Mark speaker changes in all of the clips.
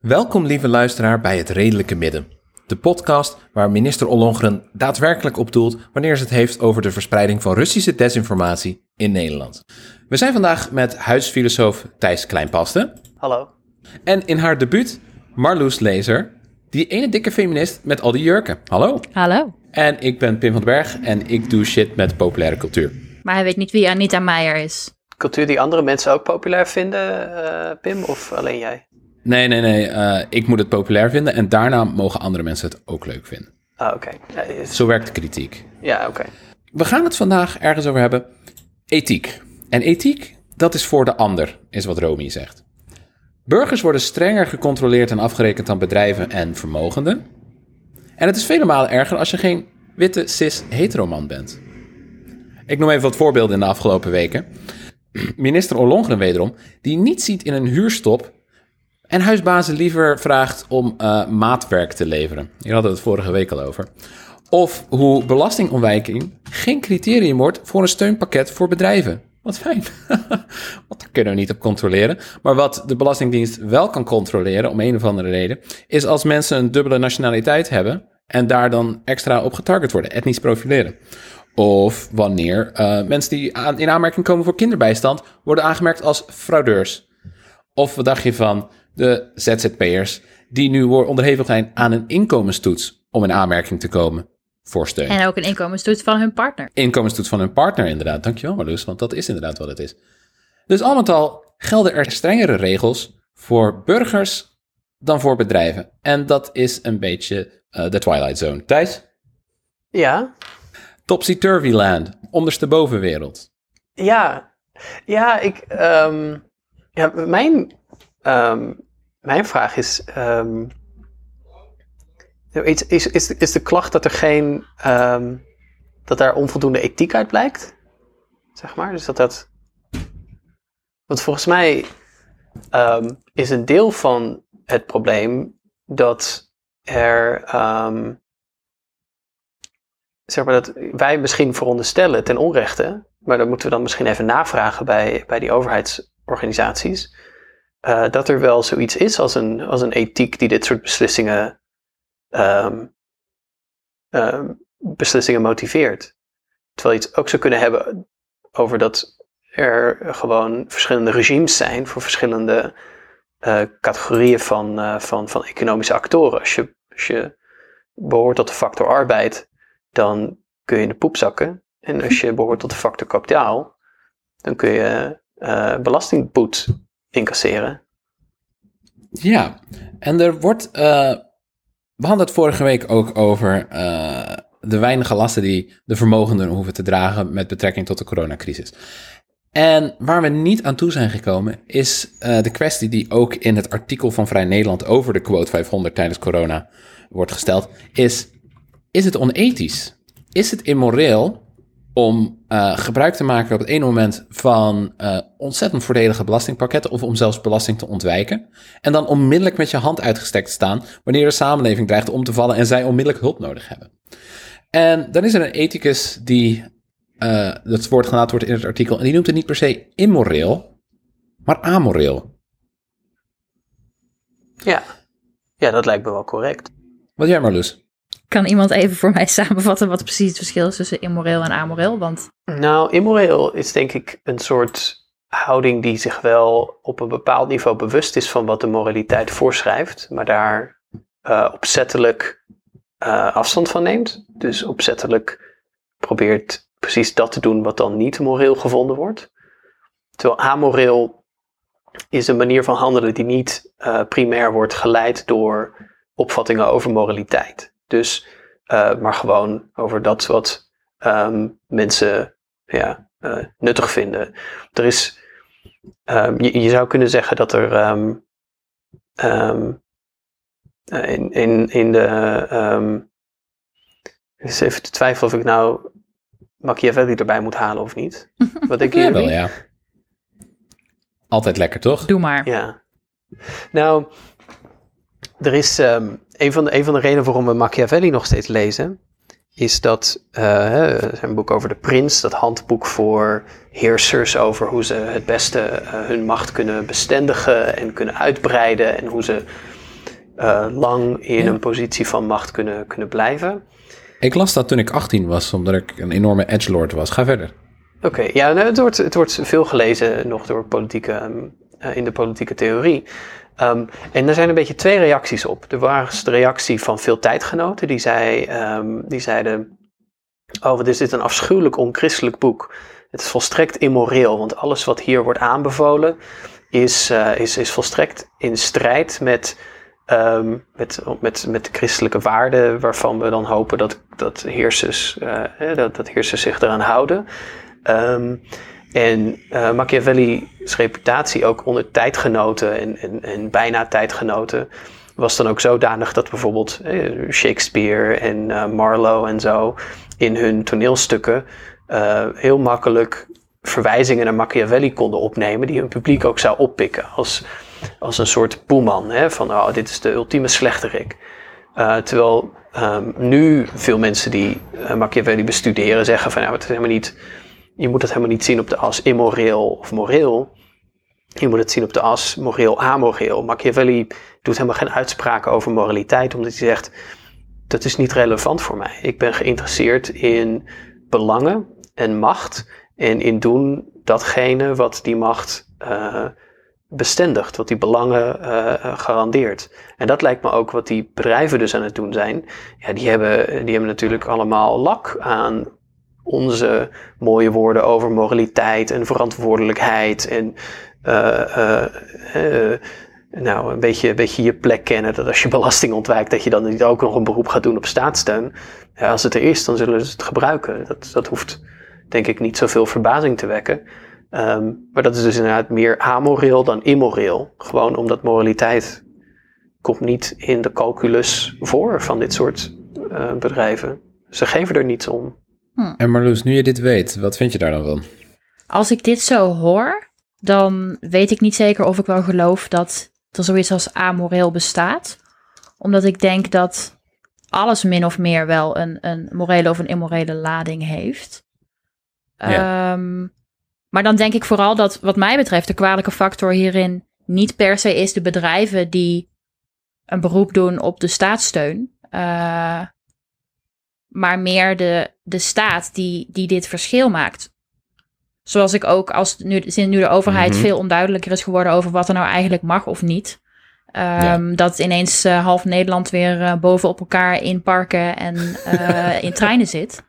Speaker 1: Welkom lieve luisteraar bij Het Redelijke Midden. De podcast waar minister Ollongren daadwerkelijk op doelt wanneer ze het heeft over de verspreiding van Russische desinformatie in Nederland. We zijn vandaag met huisfilosoof Thijs Kleinpaste
Speaker 2: Hallo.
Speaker 1: en in haar debuut Marloes Lezer, die ene dikke feminist met al die jurken. Hallo.
Speaker 3: Hallo.
Speaker 1: En ik ben Pim van den Berg en ik doe shit met populaire cultuur.
Speaker 3: Maar hij weet niet wie Anita Meijer is.
Speaker 2: Cultuur die andere mensen ook populair vinden, eh, Pim, of alleen jij?
Speaker 1: Nee, nee, nee, eh, ik moet het populair vinden en daarna mogen andere mensen het ook leuk vinden.
Speaker 2: Ah, oké. Is-
Speaker 1: Zo werkt de kritiek.
Speaker 2: Ja, oké.
Speaker 1: We gaan het vandaag ergens over hebben. Ethiek. En ethiek, dat is voor de ander, is wat Romy zegt. Burgers worden strenger gecontroleerd en afgerekend dan bedrijven en vermogenden. En het is vele malen erger als je geen witte, cis, heteroman bent. Ik noem even wat voorbeelden in de afgelopen weken. Minister Ollongren wederom, die niet ziet in een huurstop en huisbazen liever vraagt om eh, maatwerk te leveren. Hier hadden we het vorige week al over. Of hoe belastingontwijking geen criterium wordt voor een steunpakket voor bedrijven. Wat fijn. Want daar kunnen we niet op controleren. Maar wat de Belastingdienst wel kan controleren, om een of andere reden, is als mensen een dubbele nationaliteit hebben en daar dan extra op getarget worden, etnisch profileren. Of wanneer eh, mensen die aan, in aanmerking komen voor kinderbijstand worden aangemerkt als fraudeurs. Of wat dacht je van de ZZP'ers die nu worden onderhevig zijn aan een inkomenstoets om in aanmerking te komen voor steun?
Speaker 3: En ook een inkomenstoets van hun partner.
Speaker 1: Inkomenstoets van hun partner inderdaad. Dankjewel Marloes, want dat is inderdaad wat het is. Dus al met al gelden er strengere regels voor burgers dan voor bedrijven. En dat is een beetje eh, de Twilight Zone. Thijs?
Speaker 2: Ja?
Speaker 1: Topsy-turvy land, onderste bovenwereld.
Speaker 2: Ja. Ja, ik... ehm, ja, mijn... ehm, mijn vraag is... ehm, is, is, is, is de klacht dat er geen... ehm, dat daar onvoldoende ethiek uit blijkt? Zeg maar, dus dat dat... Want volgens mij ehm, is een deel van het probleem dat er... zeg maar dat wij misschien veronderstellen ten onrechte, maar dat moeten we dan misschien even navragen bij, bij die overheidsorganisaties, eh, dat er wel zoiets is als een, als een ethiek die dit soort beslissingen, ehm, ehm, beslissingen motiveert. Terwijl je het ook zou kunnen hebben over dat er gewoon verschillende regimes zijn voor verschillende eh, categorieën van, eh, van, van economische actoren. Als je, als je behoort tot de factor arbeid, dan kun je in de poep zakken. En als je behoort tot de factor kapitaal, dan kun je eh belastingboet incasseren.
Speaker 1: Ja, en er wordt. eh, we hadden het vorige week ook over eh, de weinige lasten die de vermogenden hoeven te dragen met betrekking tot de coronacrisis. En waar we niet aan toe zijn gekomen, is eh, de kwestie die ook in het artikel van Vrij Nederland over de quote 500 tijdens corona wordt gesteld, is: is het onethisch? Is het immoreel om eh, gebruik te maken op het ene moment van eh, ontzettend voordelige belastingpakketten of om zelfs belasting te ontwijken. En dan onmiddellijk met je hand uitgestrekt te staan wanneer de samenleving dreigt om te vallen en zij onmiddellijk hulp nodig hebben. En dan is er een ethicus die, eh, dat woord genaamd wordt in het artikel, en die noemt het niet per se immoreel, maar amoreel.
Speaker 2: Ja. ja, dat lijkt me wel correct.
Speaker 1: Wat jij Marloes?
Speaker 3: Kan iemand even voor mij samenvatten wat precies het verschil is tussen immoreel en amoreel? Want
Speaker 2: Nou, immoreel is denk ik een soort houding die zich wel op een bepaald niveau bewust is van wat de moraliteit voorschrijft, maar daar eh, opzettelijk eh, afstand van neemt. Dus opzettelijk probeert precies dat te doen wat dan niet moreel gevonden wordt. Terwijl amoreel is een manier van handelen die niet eh, primair wordt geleid door opvattingen over moraliteit. Dus, eh, maar gewoon over dat wat ehm, mensen ja, eh, nuttig vinden. Er is, ehm, je, je zou kunnen zeggen dat er ehm, ehm, eh, in, in, in de. ehm ik is even te twijfelen of ik nou Machiavelli erbij moet halen of niet. Wat denk
Speaker 1: Ja,
Speaker 2: jullie?
Speaker 1: wel ja. Altijd lekker, toch?
Speaker 3: Doe maar.
Speaker 2: Ja. Nou, er is ehm, een, van de, een van de redenen waarom we Machiavelli nog steeds lezen, is dat eh, zijn boek over de prins, dat handboek voor heersers over hoe ze het beste eh, hun macht kunnen bestendigen en kunnen uitbreiden en hoe ze eh, lang in
Speaker 1: Ja.
Speaker 2: een positie van macht kunnen, kunnen blijven.
Speaker 1: Ik las dat toen ik 18 was, omdat ik een enorme edgelord was. Ga verder.
Speaker 2: Oké, ja, nou, het, wordt, het wordt veel gelezen nog door politieke, ehm, eh, in de politieke theorie. Ehm, en er zijn een beetje twee reacties op. Er was de reactie van veel tijdgenoten die, zei, ehm, die zeiden: Oh, wat is dit een afschuwelijk onchristelijk boek? Het is volstrekt immoreel, want alles wat hier wordt aanbevolen is, eh, is, is volstrekt in strijd met, ehm, met, met, met de christelijke waarden, waarvan we dan hopen dat, dat, heersers, eh, dat, dat heersers zich eraan houden. En eh, Machiavelli's reputatie ook onder tijdgenoten en, en, en bijna tijdgenoten was dan ook zodanig dat bijvoorbeeld eh, Shakespeare en eh, Marlowe en zo in hun toneelstukken heel makkelijk verwijzingen naar Machiavelli konden opnemen die hun publiek ook zou oppikken als, als een soort boeman hè, van oh, dit is de ultieme slechterik. Eh, terwijl ehm, nu veel mensen die eh, Machiavelli bestuderen zeggen van nou, het is helemaal niet, je moet het helemaal niet zien op de as immoreel of moreel. Je moet het zien op de as moreel amoreel. Machiavelli doet helemaal geen uitspraken over moraliteit, omdat hij zegt dat is niet relevant voor mij. Ik ben geïnteresseerd in belangen en macht en in doen datgene wat die macht eh, bestendigt, wat die belangen eh, garandeert. En dat lijkt me ook wat die bedrijven dus aan het doen zijn. Ja, die hebben, die hebben natuurlijk allemaal lak aan onze mooie woorden over moraliteit en verantwoordelijkheid en eh, eh, eh, nou, een beetje, een je plek kennen. Dat als je belasting ontwijkt, dat je dan niet ook nog een beroep gaat doen op staatssteun. Ja, als het er is, dan zullen ze het gebruiken. Dat, dat hoeft, denk ik, niet zoveel verbazing te wekken. Ehm, maar dat is dus inderdaad meer amoreel dan immoreel. Gewoon omdat moraliteit komt niet in de calculus voor van dit soort bedrijven. Ze geven er niets om.
Speaker 1: En Marloes, nu je dit weet, wat vind je daar dan van?
Speaker 3: Als ik dit zo hoor, dan weet ik niet zeker of ik wel geloof dat er zoiets als amoreel bestaat. Omdat ik denk dat alles min of meer wel een, een morele of een immorele lading heeft.
Speaker 1: Ja.
Speaker 3: Ehm, maar dan denk ik vooral dat, wat mij betreft, de kwalijke factor hierin niet per se is de bedrijven die een beroep doen op de staatssteun. eh, maar meer de, de staat die, die dit verschil maakt. Zoals ik ook, als nu, sinds nu de overheid
Speaker 1: Mhm.
Speaker 3: veel onduidelijker is geworden over wat er nou eigenlijk mag of niet. ehm, Dat ineens eh, half Nederland weer eh, bovenop elkaar in parken en eh, in treinen zit.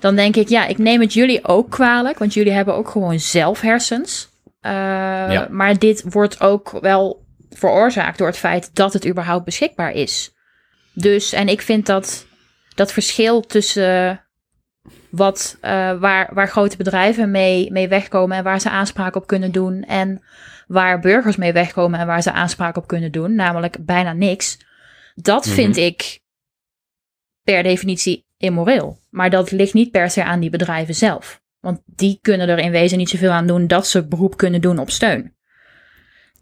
Speaker 3: Dan denk ik, ja, ik neem het jullie ook kwalijk, want jullie hebben ook gewoon zelf hersens.
Speaker 1: Ja.
Speaker 3: Maar dit wordt ook wel veroorzaakt door het feit dat het überhaupt beschikbaar is. Dus, en ik vind dat dat verschil tussen wat, eh, waar, waar grote bedrijven mee, mee wegkomen en waar ze aanspraak op kunnen doen. En waar burgers mee wegkomen en waar ze aanspraak op kunnen doen, namelijk bijna niks. Dat
Speaker 1: Mhm.
Speaker 3: vind ik per definitie immoreel. Maar dat ligt niet per se aan die bedrijven zelf. Want die kunnen er in wezen niet zoveel aan doen dat ze beroep kunnen doen op steun.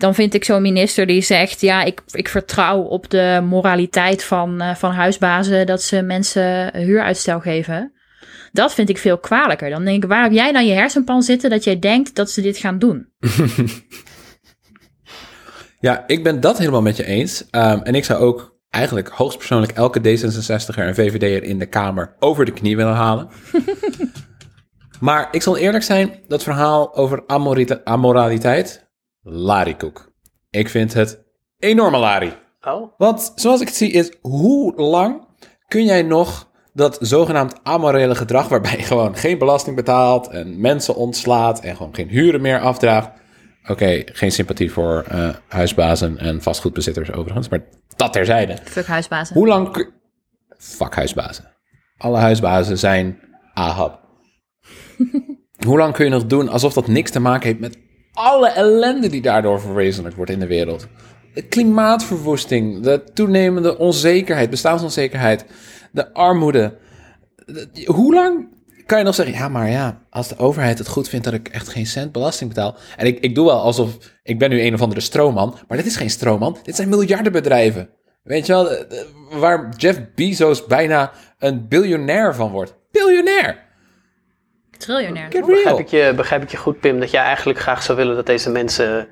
Speaker 3: Dan vind ik zo'n minister die zegt: Ja, ik, ik vertrouw op de moraliteit van, eh, van huisbazen dat ze mensen huuruitstel geven. Dat vind ik veel kwalijker. Dan denk ik: Waar heb jij dan je hersenpan zitten dat jij denkt dat ze dit gaan doen?
Speaker 1: Ja, ik ben dat helemaal met je eens. Ehm, en ik zou ook eigenlijk hoogstpersoonlijk elke D66er en VVD'er in de Kamer over de knie willen halen. maar ik zal eerlijk zijn, dat verhaal over amorita- amoraliteit, larikoek. Ik vind het enorme lari.
Speaker 2: Oh,
Speaker 1: Want zoals ik het zie is, hoe lang kun jij nog dat zogenaamd amorele gedrag, waarbij je gewoon geen belasting betaalt en mensen ontslaat en gewoon geen huren meer afdraagt. Oké, geen sympathie voor eh, huisbazen en vastgoedbezitters overigens, maar dat terzijde.
Speaker 3: Fuck huisbazen.
Speaker 1: Hoe lang kun... Fuck huisbazen. Alle huisbazen zijn Ahab. Hoe lang kun je nog doen alsof dat niks te maken heeft met alle ellende die daardoor verwezenlijkt wordt in de wereld? De klimaatverwoesting, de toenemende onzekerheid, bestaansonzekerheid, de armoede. De- Hoe lang kan je nog zeggen, ja, maar ja, als de overheid het goed vindt dat ik echt geen cent belasting betaal. En ik, ik doe wel alsof, ik ben nu een of andere stroomman, maar dit is geen stroomman, dit zijn miljardenbedrijven. Weet je wel, waar Jeff Bezos bijna een biljonair van wordt. Biljonair!
Speaker 3: Triljonair.
Speaker 2: Begrijp ik, je, begrijp ik je goed, Pim, dat jij eigenlijk graag zou willen dat deze mensen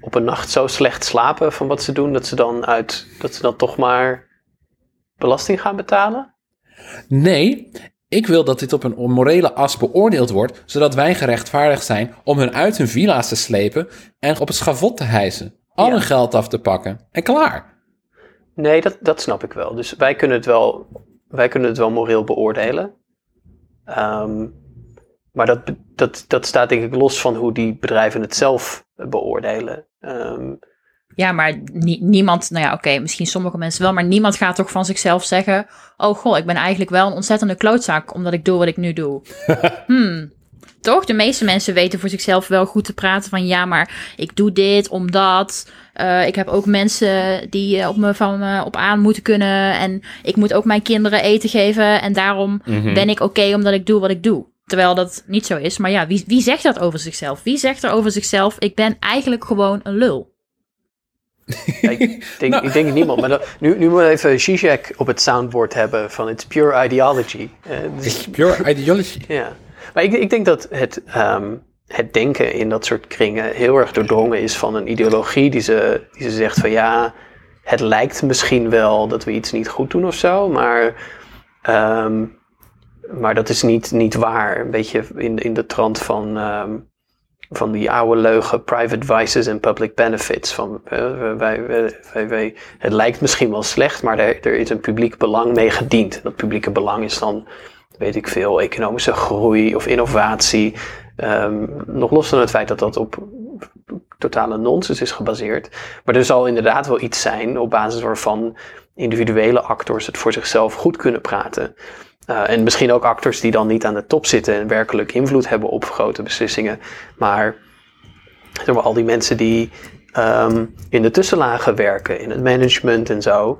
Speaker 2: op een nacht zo slecht slapen van wat ze doen, dat ze dan, uit, dat ze dan toch maar belasting gaan betalen?
Speaker 1: Nee, ik wil dat dit op een morele as beoordeeld wordt, zodat wij gerechtvaardigd zijn om hun uit hun villa's te slepen en op het schavot te hijsen. Al
Speaker 2: Ja.
Speaker 1: hun geld af te pakken. En klaar.
Speaker 2: Nee, dat, dat snap ik wel. Dus wij kunnen het wel, wij kunnen het wel moreel beoordelen. Ehm, maar dat, dat, dat staat denk ik los van hoe die bedrijven het zelf beoordelen. Ehm,
Speaker 3: Ja, maar nie- niemand, nou ja, oké, misschien sommige mensen wel, maar niemand gaat toch van zichzelf zeggen: Oh goh, ik ben eigenlijk wel een ontzettende klootzak omdat ik doe wat ik nu doe. hmm. Toch? De meeste mensen weten voor zichzelf wel goed te praten van ja, maar ik doe dit omdat. eh, ik heb ook mensen die eh, op me van me op aan moeten kunnen. En ik moet ook mijn kinderen eten geven. En daarom
Speaker 1: Mhm.
Speaker 3: ben ik oké omdat ik doe wat ik doe. Terwijl dat niet zo is. Maar ja, wie, wie zegt dat over zichzelf? Wie zegt er over zichzelf? Ik ben eigenlijk gewoon een lul.
Speaker 2: Ja, ik, denk,
Speaker 1: Nou.
Speaker 2: ik denk niemand. Maar dat, nu, nu moeten we even Zizek op het soundboard hebben van It's Pure Ideology. Eh, dus-
Speaker 1: Pure ideology.
Speaker 2: ja. Maar ik, ik denk dat het, ehm, het denken in dat soort kringen heel erg doordrongen is van een ideologie die ze, die ze zegt van ja, het lijkt misschien wel dat we iets niet goed doen of zo, maar, ehm, maar dat is niet, niet waar. Een beetje in, in de trant van, ehm, van die oude leugen, private vices en public benefits. Van, eh, wij, wij, wij, het lijkt misschien wel slecht, maar er, er is een publiek belang mee gediend. Dat publieke belang is dan, weet ik veel, economische groei of innovatie. Ehm, nog los van het feit dat dat op totale nonsens is gebaseerd. Maar er zal inderdaad wel iets zijn op basis waarvan individuele actors het voor zichzelf goed kunnen praten. Uh, en misschien ook actors die dan niet aan de top zitten en werkelijk invloed hebben op grote beslissingen. Maar, zeg al die mensen die um, in de tussenlagen werken, in het management en zo.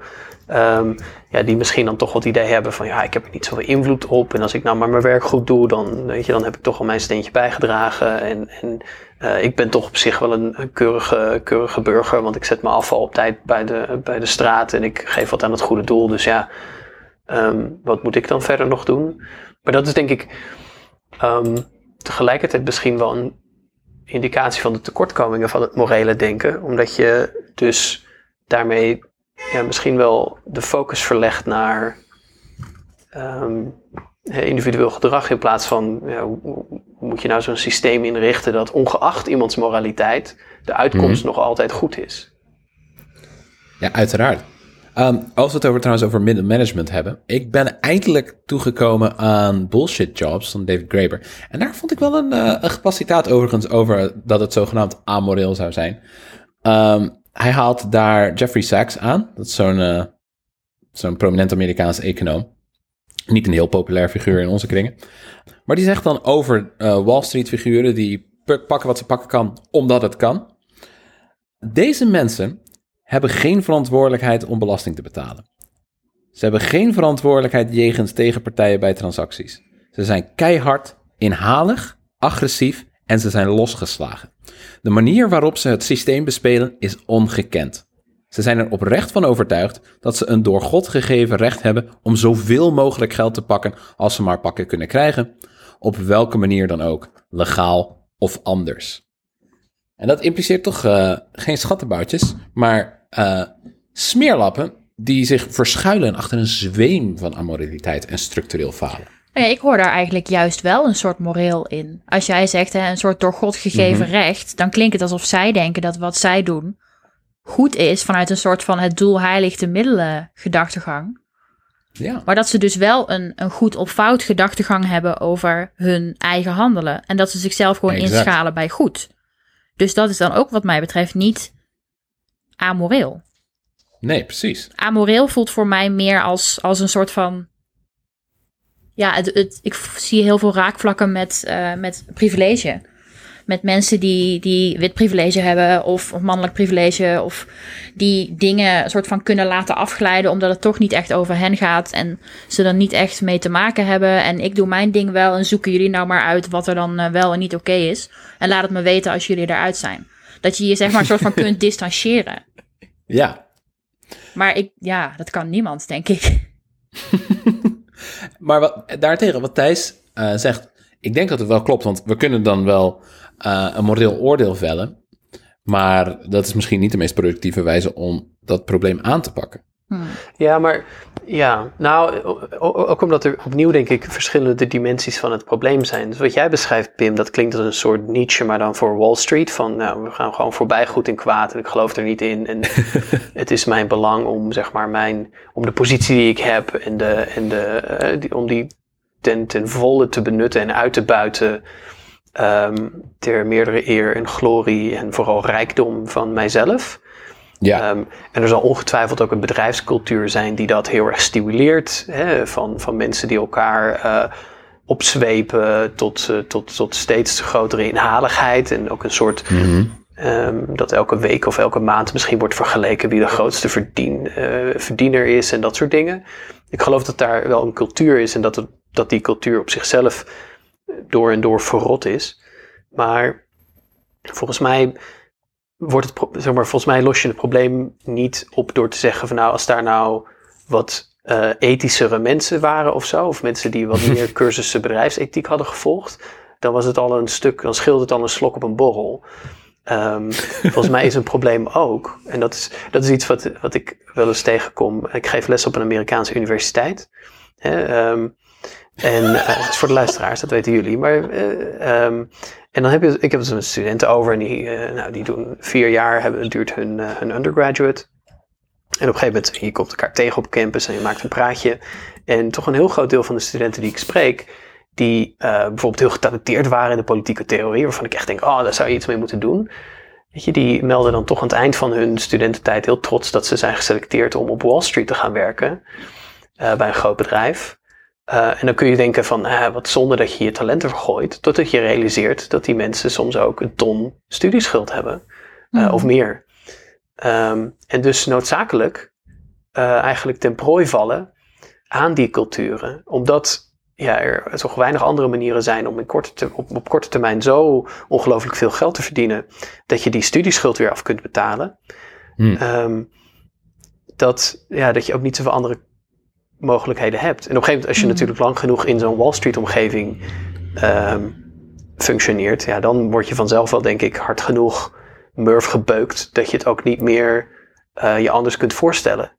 Speaker 2: Um, ja, die misschien dan toch wat idee hebben van ja, ik heb er niet zoveel invloed op. En als ik nou maar mijn werk goed doe, dan, weet je, dan heb ik toch al mijn steentje bijgedragen. En, en uh, ik ben toch op zich wel een, een keurige, keurige burger, want ik zet mijn afval op tijd bij de, bij de straat en ik geef wat aan het goede doel. Dus ja, um, wat moet ik dan verder nog doen? Maar dat is denk ik um, tegelijkertijd misschien wel een indicatie van de tekortkomingen van het morele denken. Omdat je dus daarmee ja, misschien wel de focus verlegt naar um, individueel gedrag in plaats van ja, hoe, hoe, moet je nou zo'n systeem inrichten dat ongeacht iemands moraliteit de uitkomst mm -hmm. nog altijd goed is.
Speaker 1: Ja, uiteraard. Um, als we het over, trouwens over middenmanagement hebben. Ik ben eindelijk toegekomen aan bullshit jobs van David Graeber. En daar vond ik wel een, uh, een overigens over dat het zogenaamd amoreel zou zijn. Um, hij haalt daar Jeffrey Sachs aan. Dat is zo'n uh, zo'n prominent Amerikaans econoom. Niet een heel populair figuur in onze kringen. Maar die zegt dan over uh, Wall Street figuren die pakken wat ze pakken kan, omdat het kan. Deze mensen hebben geen verantwoordelijkheid om belasting te betalen. Ze hebben geen verantwoordelijkheid jegens tegenpartijen bij transacties. Ze zijn keihard, inhalig, agressief en ze zijn losgeslagen. De manier waarop ze het systeem bespelen is ongekend. Ze zijn er oprecht van overtuigd dat ze een door God gegeven recht hebben om zoveel mogelijk geld te pakken als ze maar pakken kunnen krijgen, op welke manier dan ook, legaal of anders. En dat impliceert toch uh, geen schattenboutjes, maar uh, smeerlappen die zich verschuilen achter een zweem van amoraliteit en structureel falen.
Speaker 3: Ja, ik hoor daar eigenlijk juist wel een soort moreel in. Als jij zegt hè, een soort door God gegeven mm-hmm. recht, dan klinkt het alsof zij denken dat wat zij doen goed is vanuit een soort van het doel heiligt de middelen gedachtegang.
Speaker 1: Ja.
Speaker 3: Maar dat ze dus wel een, een goed of fout gedachtegang hebben over hun eigen handelen. En dat ze zichzelf gewoon exact. inschalen bij goed. Dus dat is dan ook wat mij betreft niet amoreel.
Speaker 1: Nee, precies.
Speaker 3: Amoreel voelt voor mij meer als, als een soort van. Ja, het, het, ik zie heel veel raakvlakken met, uh, met privilege. Met mensen die, die wit privilege hebben of, of mannelijk privilege. Of die dingen soort van kunnen laten afglijden omdat het toch niet echt over hen gaat. En ze er niet echt mee te maken hebben. En ik doe mijn ding wel en zoeken jullie nou maar uit wat er dan eh, wel en niet oké is. En laat het me weten als jullie eruit zijn. Dat je je zeg maar een soort van kunt distancieren.
Speaker 1: Ja,
Speaker 3: Maar ik, ja, dat kan niemand, denk ik.
Speaker 1: maar wat, daartegen, wat Thijs eh, zegt, ik denk dat het wel klopt, want we kunnen dan wel eh, een moreel oordeel vellen, maar dat is misschien niet de meest productieve wijze om dat probleem aan te pakken.
Speaker 2: Ja, maar ja, nou, ook omdat er opnieuw denk ik verschillende dimensies van het probleem zijn. Dus wat jij beschrijft, Pim, dat klinkt als een soort Nietzsche, maar dan voor Wall Street. Van, nou, we gaan gewoon voorbij goed en kwaad en ik geloof er niet in. En het is mijn belang om, zeg maar, mijn, om de positie die ik heb en de, en de, eh, die, om die ten, ten volle te benutten en uit te buiten. Ehm, ter meerdere eer en glorie en vooral rijkdom van mijzelf.
Speaker 1: Ja,
Speaker 2: Ehm, en er zal ongetwijfeld ook een bedrijfscultuur zijn die dat heel erg stimuleert. Hè, van, van mensen die elkaar eh, opzwepen tot, eh, tot, tot steeds grotere inhaligheid. En ook een soort
Speaker 1: Mhm.
Speaker 2: ehm, dat elke week of elke maand misschien wordt vergeleken wie de grootste verdien, eh, verdiener is en dat soort dingen. Ik geloof dat daar wel een cultuur is en dat, het, dat die cultuur op zichzelf door en door verrot is. Maar volgens mij wordt het, zeg maar, volgens mij los je het probleem niet op door te zeggen van nou, als daar nou wat eh, ethischere mensen waren of zo, of mensen die wat meer cursussen bedrijfsethiek hadden gevolgd, dan was het al een stuk, dan scheelde het al een slok op een borrel. Ehm, volgens mij is een probleem ook, en dat is, dat is iets wat, wat ik wel eens tegenkom. Ik geef les op een Amerikaanse universiteit. Hè, ehm, en is voor de luisteraars, dat weten jullie. Maar, ehm, en dan heb je, ik heb dus met studenten over en die, eh, nou, die doen vier jaar, hebben, duurt hun, hun undergraduate. En op een gegeven moment, je komt elkaar tegen op campus en je maakt een praatje. En toch een heel groot deel van de studenten die ik spreek, die bijvoorbeeld heel getalenteerd waren in de politieke theorie, waarvan ik echt denk, oh, daar zou je iets mee moeten doen. Weet je, die melden dan toch aan het eind van hun studententijd heel trots dat ze zijn geselecteerd om op Wall Street te gaan werken. bij een groot bedrijf. Eh, en dan kun je denken van, eh, wat zonde dat je je talenten vergooit. Totdat je realiseert dat die mensen soms ook een ton studieschuld hebben. eh,
Speaker 3: Mhm.
Speaker 2: Of meer. Ehm, en dus noodzakelijk eigenlijk ten prooi vallen aan die culturen. Omdat ja, er toch weinig andere manieren zijn om in korte te- op, op korte termijn zo ongelooflijk veel geld te verdienen. Dat je die studieschuld weer af kunt betalen.
Speaker 1: Hmm.
Speaker 2: Ehm, dat, ja, dat je ook niet zoveel andere mogelijkheden hebt. En op een gegeven moment, als je
Speaker 3: Hmm.
Speaker 2: natuurlijk lang genoeg in zo'n Wall Street omgeving ehm, functioneert, ja, dan word je vanzelf wel, denk ik, hard genoeg murf gebeukt dat je het ook niet meer eh, je anders kunt voorstellen.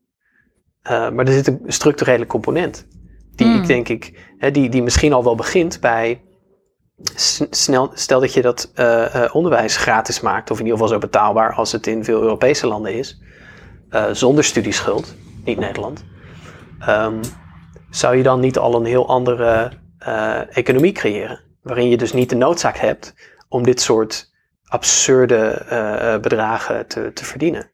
Speaker 2: Eh, maar er zit een structurele component. Die
Speaker 3: Hmm.
Speaker 2: ik denk ik, hè, die, die misschien al wel begint bij. Snel, stel dat je dat eh, onderwijs gratis maakt, of in ieder geval zo betaalbaar als het in veel Europese landen is, zonder studieschuld, niet Nederland. Ehm, zou je dan niet al een heel andere eh, economie creëren? Waarin je dus niet de noodzaak hebt om dit soort absurde eh, eh, bedragen te, te verdienen.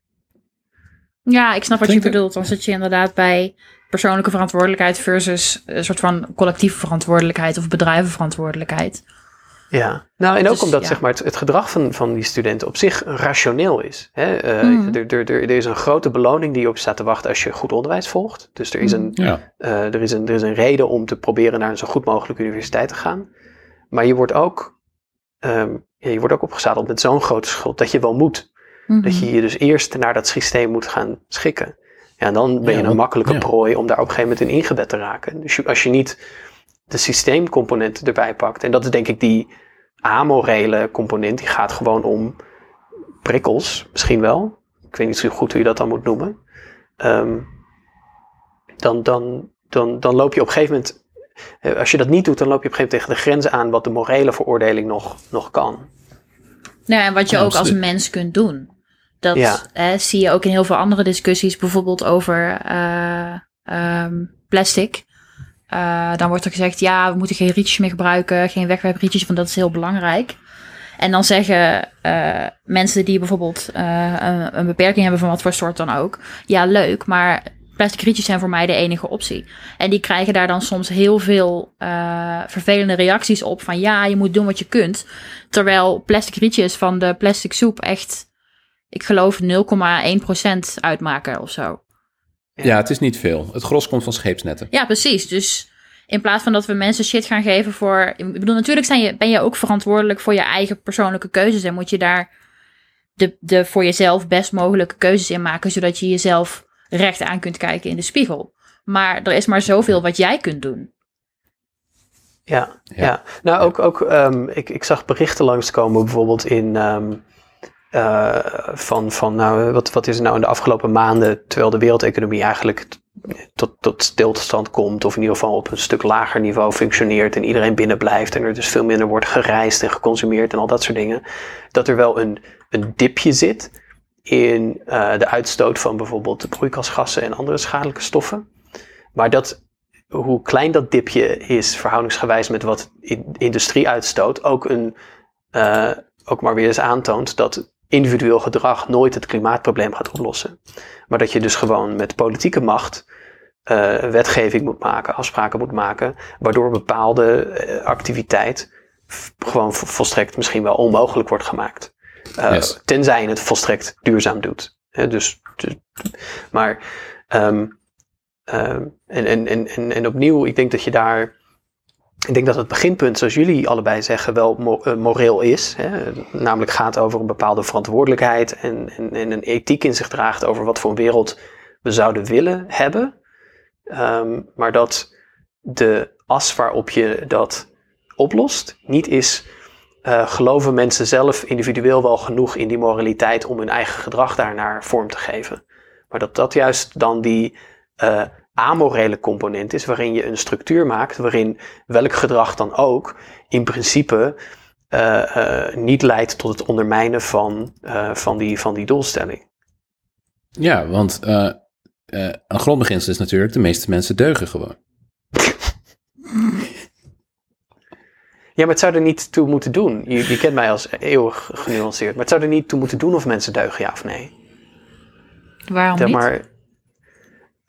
Speaker 3: Ja, ik snap wat je bedoelt. Dan zit je inderdaad bij persoonlijke verantwoordelijkheid versus een soort van collectieve verantwoordelijkheid of bedrijvenverantwoordelijkheid.
Speaker 2: Ja, nou en ook
Speaker 3: Dus,
Speaker 2: omdat
Speaker 3: ja.
Speaker 2: zeg maar, het, het gedrag van, van die studenten op zich rationeel is. Hè?
Speaker 3: Mhm.
Speaker 2: er, er, er, is een grote beloning die op je staat te wachten als je goed onderwijs volgt. Dus er is, een,
Speaker 1: ja.
Speaker 2: eh, er, is een, er is een reden om te proberen naar een zo goed mogelijke universiteit te gaan. Maar je wordt ook, ehm, ja, je wordt ook opgezadeld met zo'n grote schuld dat je wel moet. Dat je je dus eerst naar dat systeem moet gaan schikken. Ja, en dan ben je een makkelijke prooi om daar op een gegeven moment in ingebed te raken. Dus je- als je niet de systeemcomponent erbij pakt, en dat is denk ik die amorele component, die gaat gewoon om prikkels, misschien wel. Ik weet niet zo goed hoe je dat dan moet noemen. Ehm, dan, dan, dan, dan loop je op een gegeven moment, eh, als je dat niet doet, dan loop je op een gegeven moment tegen de grenzen aan wat de morele veroordeling nog, nog kan.
Speaker 3: Nou, en wat je
Speaker 1: Ja,
Speaker 3: ook als mens kunt doen. Dat
Speaker 2: Ja.
Speaker 3: eh, zie je ook in heel veel andere discussies, bijvoorbeeld over eh, ehm, plastic. Eh, dan wordt er gezegd, ja, we moeten geen rietjes meer gebruiken, geen wegwerprietjes, want dat is heel belangrijk. En dan zeggen eh, mensen die bijvoorbeeld eh, een, een beperking hebben van wat voor soort dan ook, ja, leuk, maar plastic rietjes zijn voor mij de enige optie. En die krijgen daar dan soms heel veel vervelende reacties op van ja, je moet doen wat je kunt. Terwijl plastic rietjes van de plastic soep echt, ik geloof 0,1% uitmaken of zo.
Speaker 1: Ja, het is niet veel. Het gros komt van scheepsnetten.
Speaker 3: Ja, precies. Dus in plaats van dat we mensen shit gaan geven voor. Ik bedoel, natuurlijk zijn je, ben je ook verantwoordelijk voor je eigen persoonlijke keuzes. En moet je daar de, de voor jezelf best mogelijke keuzes in maken. Zodat je jezelf recht aan kunt kijken in de spiegel. Maar er is maar zoveel wat jij kunt doen.
Speaker 2: Ja, ja. nou ook, ook um, ik, ik zag berichten langskomen bijvoorbeeld in. Um, uh, van, van nou, wat, wat is er nou in de afgelopen maanden, terwijl de wereldeconomie eigenlijk tot, tot stilstand komt, of in ieder geval op een stuk lager niveau functioneert en iedereen binnen blijft en er dus veel minder wordt gereisd en geconsumeerd en al dat soort dingen, dat er wel een, een dipje zit in uh, de uitstoot van bijvoorbeeld broeikasgassen en andere schadelijke stoffen. Maar dat, hoe klein dat dipje is verhoudingsgewijs met wat industrie uitstoot, ook, een, uh, ook maar weer eens aantoont dat individueel gedrag nooit het klimaatprobleem gaat oplossen. Maar dat je dus gewoon met politieke macht uh, wetgeving moet maken, afspraken moet maken, waardoor bepaalde uh, activiteit gewoon volstrekt misschien wel onmogelijk wordt gemaakt. Uh, yes. Tenzij je het volstrekt duurzaam doet. He, dus, dus, maar, um, um, en, en, en, en opnieuw, ik denk dat je daar ik denk dat het beginpunt, zoals jullie allebei zeggen, wel eh, moreel is. Hè? Namelijk gaat over een bepaalde verantwoordelijkheid en, en, en, een ethiek in zich draagt over wat voor een wereld we zouden willen hebben. Um, maar dat de as waarop je dat oplost niet is. Uh, geloven mensen zelf individueel wel genoeg in die moraliteit om hun eigen gedrag daarnaar vorm te geven? Maar dat dat juist dan die uh, amorele component is, waarin je een structuur maakt, waarin welk gedrag dan ook in principe uh, uh, niet leidt tot het ondermijnen van, uh, van, die, van die doelstelling.
Speaker 1: Ja, want een grondbeginsel is natuurlijk, de meeste mensen deugen gewoon.
Speaker 2: Ja, maar het zou er niet toe moeten doen. Je, je kent mij als eeuwig genuanceerd. Maar het zou er niet toe moeten doen of mensen deugen, ja of nee.
Speaker 3: Waarom niet?
Speaker 2: Maar,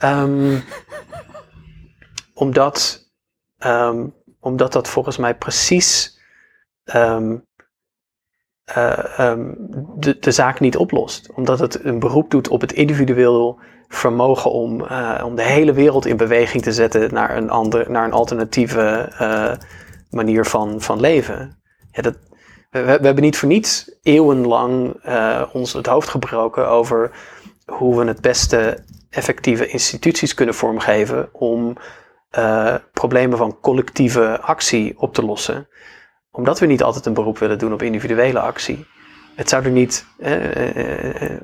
Speaker 2: Um, omdat, um, omdat dat volgens mij precies um, uh, de, de zaak niet oplost. Omdat het een beroep doet op het individueel vermogen om, uh, om de hele wereld in beweging te zetten naar een, ander, naar een alternatieve uh, manier van, van leven. Ja, dat, we, we, hebben niet voor niets eeuwenlang ons het hoofd gebroken over hoe we het beste effectieve instituties kunnen vormgeven om uh, problemen van collectieve actie op te lossen. Omdat we niet altijd een beroep willen doen op individuele actie. Het zou er niet. Uh, uh,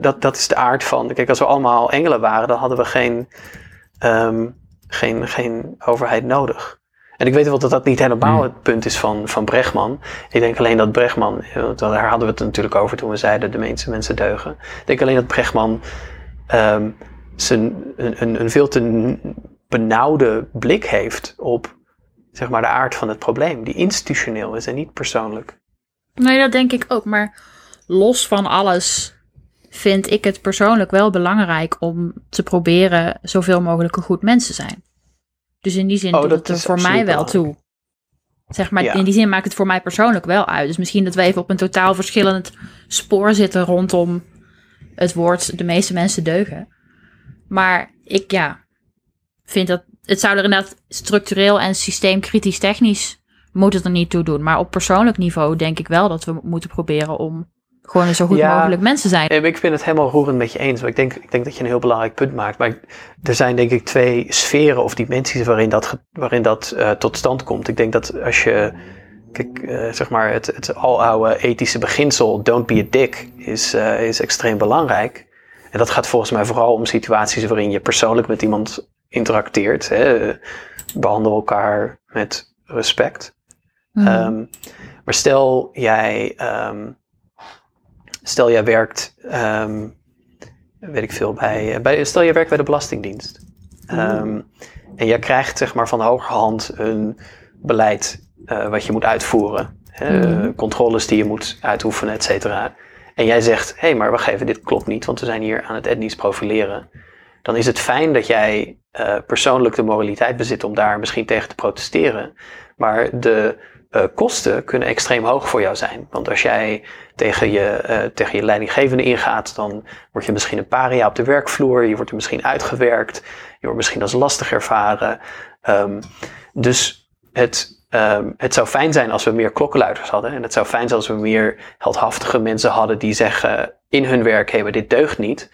Speaker 2: dat, dat is de aard van. Kijk, als we allemaal engelen waren, dan hadden we geen, um, geen, geen overheid nodig. En ik weet wel dat dat niet helemaal het punt is van, van Brechtman. Ik denk alleen dat Brechtman, daar hadden we het natuurlijk over toen we zeiden de meeste mensen deugen. Ik denk alleen dat Brechtman um, zijn, een, een veel te benauwde blik heeft op zeg maar, de aard van het probleem, die institutioneel is en niet persoonlijk.
Speaker 3: Nee, dat denk ik ook. Maar los van alles vind ik het persoonlijk wel belangrijk om te proberen zoveel mogelijk een goed mens te zijn. Dus in die zin oh, doet het er voor mij wel toe. Zeg maar, in die zin maakt het voor mij persoonlijk wel uit. Dus misschien dat we even op een totaal verschillend spoor zitten rondom het woord de meeste mensen deugen. Maar ik ja, vind dat het zou er inderdaad structureel en systeemkritisch technisch moet het er niet toe doen. Maar op persoonlijk niveau denk ik wel dat we moeten proberen om gewoon zo goed mogelijk mensen zijn.
Speaker 2: Ik vind het helemaal roerend met je eens. Maar ik denk, ik denk dat je een heel belangrijk punt maakt. Maar er zijn denk ik twee sferen of dimensies waarin dat, waarin dat uh, tot stand komt. Ik denk dat als je, kijk, uh, zeg maar, het, het aloude ethische beginsel, don't be a dick, is, uh, is extreem belangrijk. En dat gaat volgens mij vooral om situaties waarin je persoonlijk met iemand interacteert. Hè? Behandel elkaar met respect. Mm. Um, maar stel jij, um, stel jij werkt, um, weet ik veel, bij, bij, stel jij werkt bij de Belastingdienst. Mm. en jij krijgt zeg maar van hogerhand een beleid uh, wat je moet uitvoeren. Mm. Controles die je moet uitoefenen, et cetera. En jij zegt, hé, hey, maar wacht even, dit klopt niet, want we zijn hier aan het etnisch profileren. dan is het fijn dat jij eh, persoonlijk de moraliteit bezit om daar misschien tegen te protesteren. Maar de eh, kosten kunnen extreem hoog voor jou zijn. Want als jij tegen je, eh, tegen je leidinggevende ingaat, dan word je misschien een paria op de werkvloer. Je wordt er misschien uitgewerkt. Je wordt misschien als lastig ervaren. Ehm, dus het, ehm, het zou fijn zijn als we meer klokkenluiders hadden. En het zou fijn zijn als we meer heldhaftige mensen hadden die zeggen in hun werk: hé, maar dit deugt niet.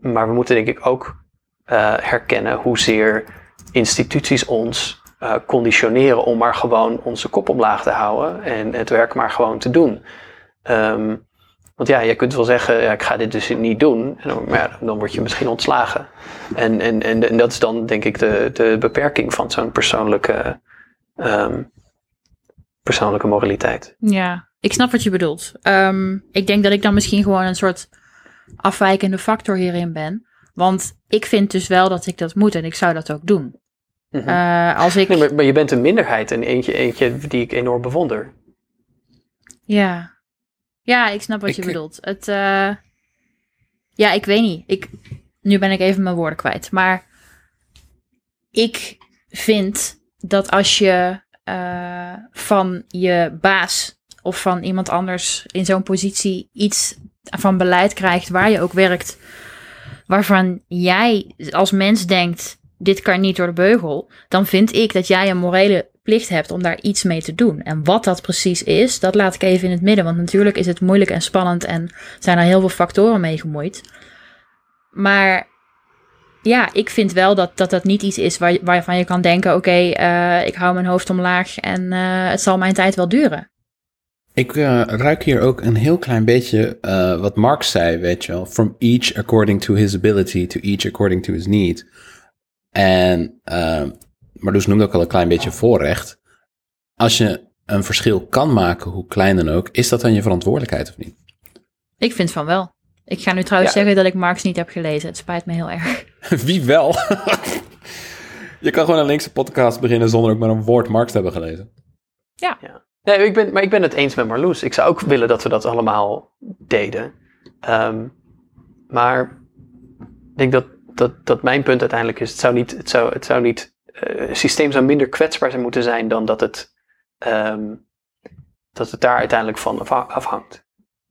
Speaker 2: Maar we moeten denk ik ook eh, herkennen hoezeer instituties ons eh, conditioneren om maar gewoon onze kop omlaag te houden en het werk maar gewoon te doen. Ehm, want ja, je kunt wel zeggen, ja, ik ga dit dus niet doen, maar dan word je misschien ontslagen. En, en, en, en dat is dan denk ik de, de beperking van zo'n persoonlijke, ehm, persoonlijke moraliteit.
Speaker 3: Ja, ik snap wat je bedoelt. Ehm, ik denk dat ik dan misschien gewoon een soort afwijkende factor hierin ben. Want ik vind dus wel dat ik dat moet en ik zou dat ook doen.
Speaker 2: Mhm.
Speaker 3: Eh, als ik.
Speaker 2: Nee, maar, maar je bent een minderheid en eentje, eentje die ik enorm bewonder.
Speaker 3: Ja. Ja, ik snap wat
Speaker 1: Ik-
Speaker 3: je bedoelt. Het, eh, ja, ik weet niet. Ik, nu ben ik even mijn woorden kwijt. Maar ik vind dat als je eh, van je baas of van iemand anders in zo'n positie iets van beleid krijgt waar je ook werkt, waarvan jij als mens denkt, dit kan niet door de beugel, dan vind ik dat jij een morele plicht hebt om daar iets mee te doen. En wat dat precies is, dat laat ik even in het midden. Want natuurlijk is het moeilijk en spannend en zijn er heel veel factoren mee gemoeid. Maar ja, ik vind wel dat dat, dat niet iets is waar, waarvan je kan denken: oké, eh, ik hou mijn hoofd omlaag en eh, het zal mijn tijd wel duren.
Speaker 1: Ik eh, ruik hier ook een heel klein beetje wat Marx zei, weet je wel. From each according to his ability, to each according to his need. En, uh, Marloes noemde ook al een klein beetje voorrecht. Als je een verschil kan maken, hoe klein dan ook, is dat dan je verantwoordelijkheid of niet?
Speaker 3: Ik vind van wel. Ik ga nu trouwens
Speaker 2: Ja.
Speaker 3: zeggen dat ik Marx niet heb gelezen. Het spijt me heel erg.
Speaker 1: Wie wel? je kan gewoon een linkse podcast beginnen zonder ook maar een woord Marx te hebben gelezen.
Speaker 2: Nee, ik ben, maar ik ben het eens met Marloes. Ik zou ook willen dat we dat allemaal deden. Ehm, maar ik denk dat, dat, dat mijn punt uiteindelijk is: het zou niet, het zou, het zou niet, eh, systeem zou minder kwetsbaar zijn moeten zijn dan dat het, ehm, dat het daar uiteindelijk van afha- afhangt.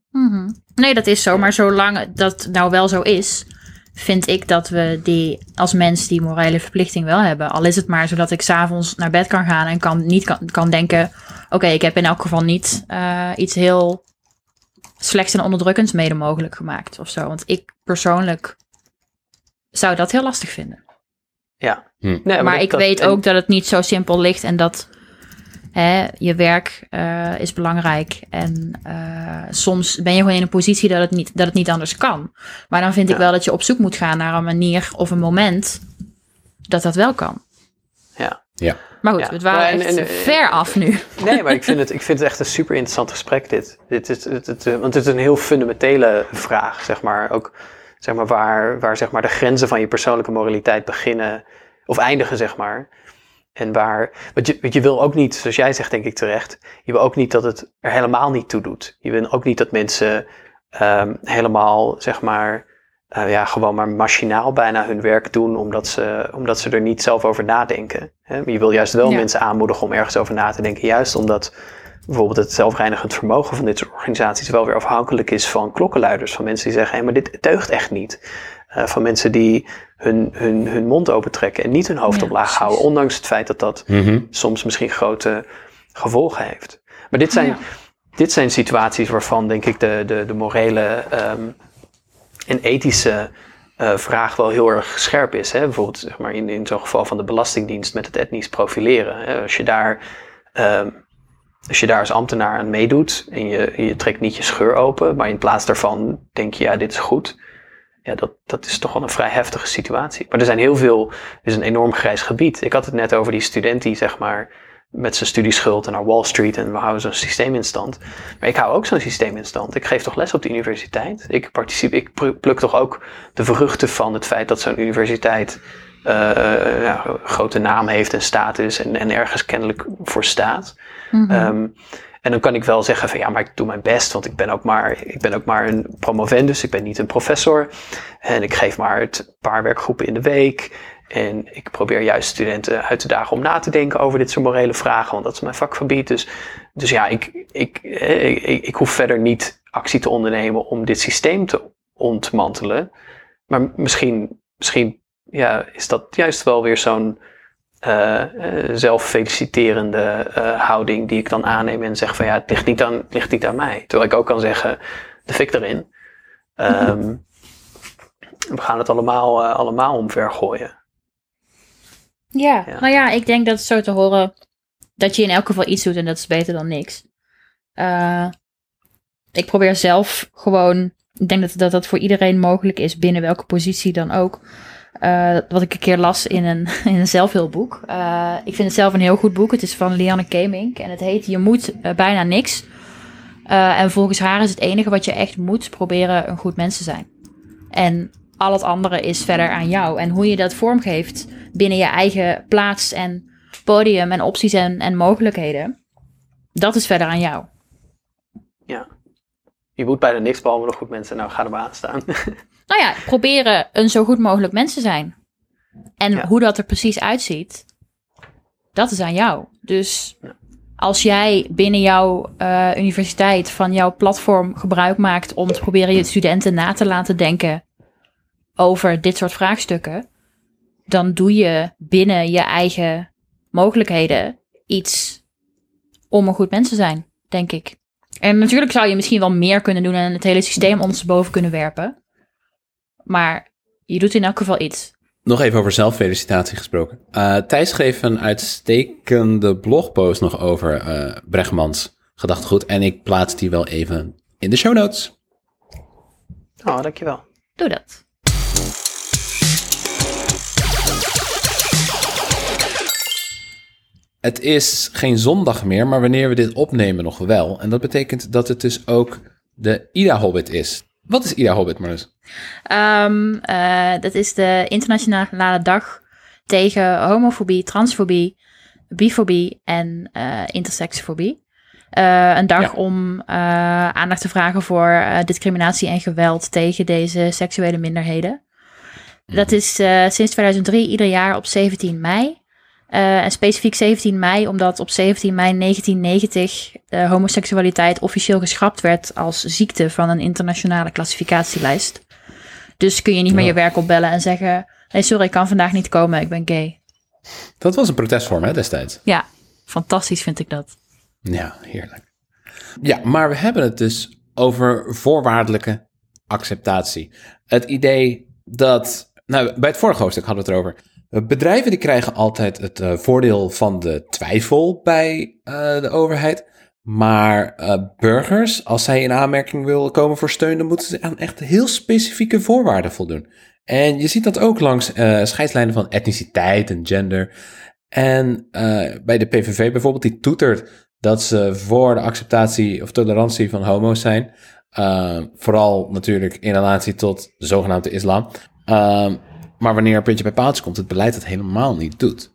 Speaker 3: Mhm. Nee, dat is zo. Maar zolang dat nou wel zo is, vind ik dat we die als mens die morele verplichting wel hebben. Al is het maar zodat ik s'avonds naar bed kan gaan en kan, niet kan, kan denken: oké, ik heb in elk geval niet eh, iets heel slechts en onderdrukkends mede mogelijk gemaakt of zo. Want ik persoonlijk zou dat heel lastig vinden.
Speaker 2: Ja.
Speaker 1: Hm.
Speaker 2: Nee,
Speaker 3: maar
Speaker 2: dat-
Speaker 3: ik
Speaker 2: dat-
Speaker 3: weet
Speaker 2: en-
Speaker 3: ook dat het niet zo simpel ligt en dat hè, je werk eh, is belangrijk. En eh, soms ben je gewoon in een positie dat het niet, dat het niet anders kan. Maar dan vind ik
Speaker 2: Ja.
Speaker 3: wel dat je op zoek moet gaan naar een manier of een moment dat dat wel kan.
Speaker 2: Ja.
Speaker 1: Ja.
Speaker 3: Maar goed,
Speaker 2: Ja.
Speaker 3: het waren
Speaker 2: Maar en-
Speaker 3: echt
Speaker 2: en-
Speaker 3: ver af nu.
Speaker 2: Nee, maar ik vind, het, ik vind het echt een super interessant gesprek dit. dit, is het, het, eh, want het is een heel fundamentele vraag, zeg maar. Ook zeg maar, waar, waar zeg maar, de grenzen van je persoonlijke moraliteit beginnen of eindigen, zeg maar. En waar, want je, want je wil ook niet, zoals jij zegt denk ik terecht, je wil ook niet dat het er helemaal niet toe doet. Je wil ook niet dat mensen ehm, helemaal, zeg maar, eh, ja, gewoon maar machinaal bijna hun werk doen omdat ze, omdat ze er niet zelf over nadenken. Hè? Je wil juist wel
Speaker 3: Ja.
Speaker 2: mensen aanmoedigen om ergens over na te denken, juist omdat bijvoorbeeld het zelfreinigend vermogen van dit soort organisaties wel weer afhankelijk is van klokkenluiders, van mensen die zeggen, hé, maar dit deugt echt niet. Eh, van mensen die hun, hun, hun mond opentrekken en niet hun hoofd
Speaker 3: Ja,
Speaker 2: omlaag
Speaker 3: precies.
Speaker 2: houden, ondanks het feit dat dat
Speaker 1: Mhm.
Speaker 2: soms misschien grote gevolgen heeft. Maar dit zijn,
Speaker 3: Ja.
Speaker 2: dit zijn situaties waarvan, denk ik, de, de, de morele ehm, en ethische eh, vraag wel heel erg scherp is. Hè? Bijvoorbeeld zeg maar, in, in zo'n geval van de Belastingdienst met het etnisch profileren. Hè? Als, je daar, ehm, als je daar als ambtenaar aan meedoet en je, je trekt niet je scheur open, maar in plaats daarvan denk je, ja, dit is goed. Ja, dat, dat is toch wel een vrij heftige situatie. Maar er zijn heel veel, het is een enorm grijs gebied. Ik had het net over die student die zeg maar met zijn studieschuld naar Wall Street en we houden zo'n systeem in stand. Maar ik hou ook zo'n systeem in stand. Ik geef toch les op de universiteit. Ik, ik pluk toch ook de vruchten van het feit dat zo'n universiteit eh, ja, een grote naam heeft en status en, en ergens kennelijk voor staat.
Speaker 3: Mhm.
Speaker 2: Ehm, En dan kan ik wel zeggen van ja, maar ik doe mijn best, want ik ben ook maar, ik ben ook maar een promovendus, ik ben niet een professor. En ik geef maar het paar werkgroepen in de week. En ik probeer juist studenten uit te dagen om na te denken over dit soort morele vragen, want dat is mijn vakgebied. Dus, dus ja, ik, ik, eh, ik, ik, ik hoef verder niet actie te ondernemen om dit systeem te ontmantelen. Maar misschien, misschien ja, is dat juist wel weer zo'n eh, eh, zelffeliciterende eh, houding die ik dan aanneem en zeg van ja, het ligt niet aan, ligt niet aan mij. Terwijl ik ook kan zeggen, de fik erin. Ehm, we gaan het allemaal, allemaal omver gooien.
Speaker 3: Ja.
Speaker 2: Ja.
Speaker 3: nou ja, ik denk dat het zo te horen dat je in elk geval iets doet en dat is beter dan niks. Ik probeer zelf gewoon, ik denk dat, dat dat voor iedereen mogelijk is, binnen welke positie dan ook. Eh, wat ik een keer las in een, in een zelfhulpboek. Eh, ik vind het zelf een heel goed boek. Het is van Lianne Kemink en het heet Je moet eh, bijna niks. En volgens haar is het enige wat je echt moet proberen een goed mens te zijn. En al het andere is verder aan jou. En hoe je dat vormgeeft binnen je eigen plaats en podium en opties en, en mogelijkheden. Dat is verder aan jou.
Speaker 2: Ja. Je moet bijna niks behalve nog goed mensen. Nou, ga er maar aan staan.
Speaker 3: Nou ja, proberen een zo goed mogelijk mens te zijn. En
Speaker 2: Ja.
Speaker 3: hoe dat er precies uitziet, dat is aan jou. Dus als jij binnen jouw eh, universiteit van jouw platform gebruik maakt om te proberen je studenten na te laten denken over dit soort vraagstukken, dan doe je binnen je eigen mogelijkheden iets om een goed mens te zijn, denk ik. En natuurlijk zou je misschien wel meer kunnen doen en het hele systeem ondersteboven kunnen werpen. Maar je doet in elk geval iets.
Speaker 1: Nog even over zelffelicitatie gesproken. Eh Thijs schreef een uitstekende blogpost nog over eh Bregmans gedachtegoed. En ik plaats die wel even in de show notes.
Speaker 2: Oh, dankjewel.
Speaker 3: Doe dat.
Speaker 1: Het is geen zondag meer, maar wanneer we dit opnemen nog wel. En dat betekent dat het dus ook de Ida Hobbit is. Wat is Ida Hobbit, Marnus?
Speaker 3: Ehm, eh, dat is de internationale dag tegen homofobie, transfobie, bifobie en eh intersexfobie. Eh, een dag
Speaker 1: Ja.
Speaker 3: om aandacht te vragen voor discriminatie en geweld tegen deze seksuele minderheden. Dat is eh, sinds 2003 ieder jaar op 17 mei. Eh, en specifiek 17 mei, omdat op 17 mei 1990 de homoseksualiteit officieel geschrapt werd als ziekte van een internationale klassificatielijst. Dus kun je niet meer je werk opbellen en zeggen: Nee, sorry, ik kan vandaag niet komen, ik ben gay.
Speaker 1: Dat was een protestvorm, hè, destijds.
Speaker 3: Ja, fantastisch vind ik dat.
Speaker 1: Ja, heerlijk. Ja, maar we hebben het dus over voorwaardelijke acceptatie. Het idee dat, nou, bij het vorige hoofdstuk hadden we het erover. Eh, Bedrijven die krijgen altijd het eh, voordeel van de twijfel bij eh, de overheid. Maar burgers, als zij in aanmerking willen komen voor steun, dan moeten ze aan echt heel specifieke voorwaarden voldoen. En je ziet dat ook langs scheidslijnen van etniciteit en gender. En bij de PVV bijvoorbeeld, die toetert dat ze voor de acceptatie of tolerantie van homo's zijn. Vooral natuurlijk in relatie tot de zogenaamde islam. Uh, maar wanneer een puntje bij paaltje komt, het beleid dat helemaal niet doet.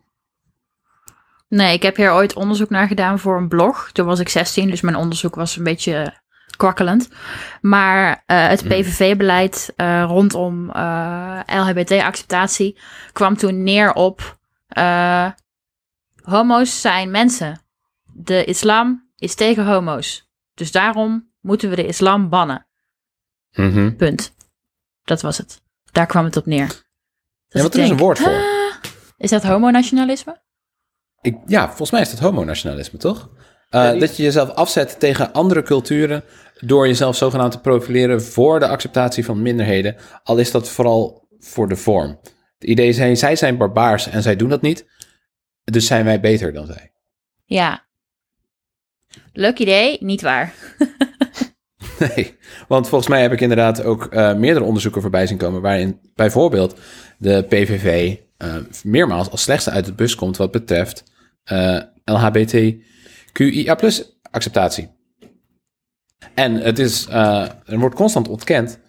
Speaker 3: Nee, ik heb hier ooit onderzoek naar gedaan voor een blog. Toen was ik 16, dus mijn onderzoek was een beetje kwakkelend. Maar uh, het PVV-beleid uh, rondom uh, LHBT-acceptatie kwam toen neer op homo's zijn mensen. De islam is tegen homo's. Dus daarom moeten we de islam bannen.
Speaker 1: Mm -hmm.
Speaker 3: Punt. Dat was het. Daar kwam het op neer.
Speaker 1: Ja, wat er is een woord voor.
Speaker 3: is dat homonationalisme?
Speaker 1: Ik, ja, volgens mij is dat homonationalisme, toch? Uh, dat je jezelf afzet tegen andere culturen door jezelf zogenaamd te profileren voor de acceptatie van minderheden, al is dat vooral voor de vorm. Het idee is, zij zijn barbaars en zij doen dat niet, dus zijn wij beter dan zij.
Speaker 3: Ja. Leuk idee, niet waar.
Speaker 1: nee, want volgens mij heb ik inderdaad ook uh, meerdere onderzoeken voorbij zien komen, waarin bijvoorbeeld de PVV uh, meermaals als slechtste uit het bus komt wat betreft uh, LHBTQIA acceptatie. En het is, er wordt constant ontkend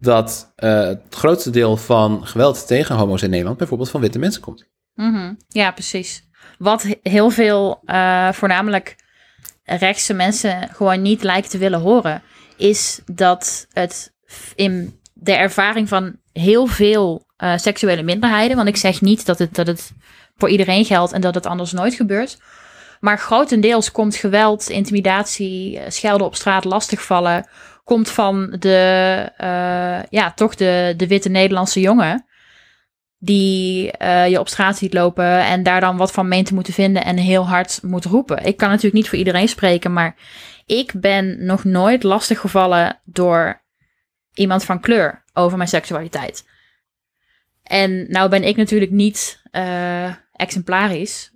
Speaker 1: dat het grootste deel van geweld tegen homo's in Nederland bijvoorbeeld van witte mensen komt.
Speaker 3: Mm. Ja, precies. Wat heel veel, voornamelijk rechtse mensen gewoon niet lijken te willen horen, is dat het in de ervaring van heel veel eh, seksuele minderheden, want ik zeg niet dat het, dat het voor iedereen geldt en dat het anders nooit gebeurt. Maar grotendeels komt geweld, intimidatie, eh, schelden op straat, lastigvallen, komt van de, eh, ja, toch de, de witte Nederlandse jongen. Die je op straat ziet lopen en daar dan wat van meent te moeten vinden en heel hard moet roepen. Ik kan natuurlijk niet voor iedereen spreken, maar ik ben nog nooit lastiggevallen door iemand van kleur over mijn seksualiteit. En nou ben ik natuurlijk niet eh, exemplarisch.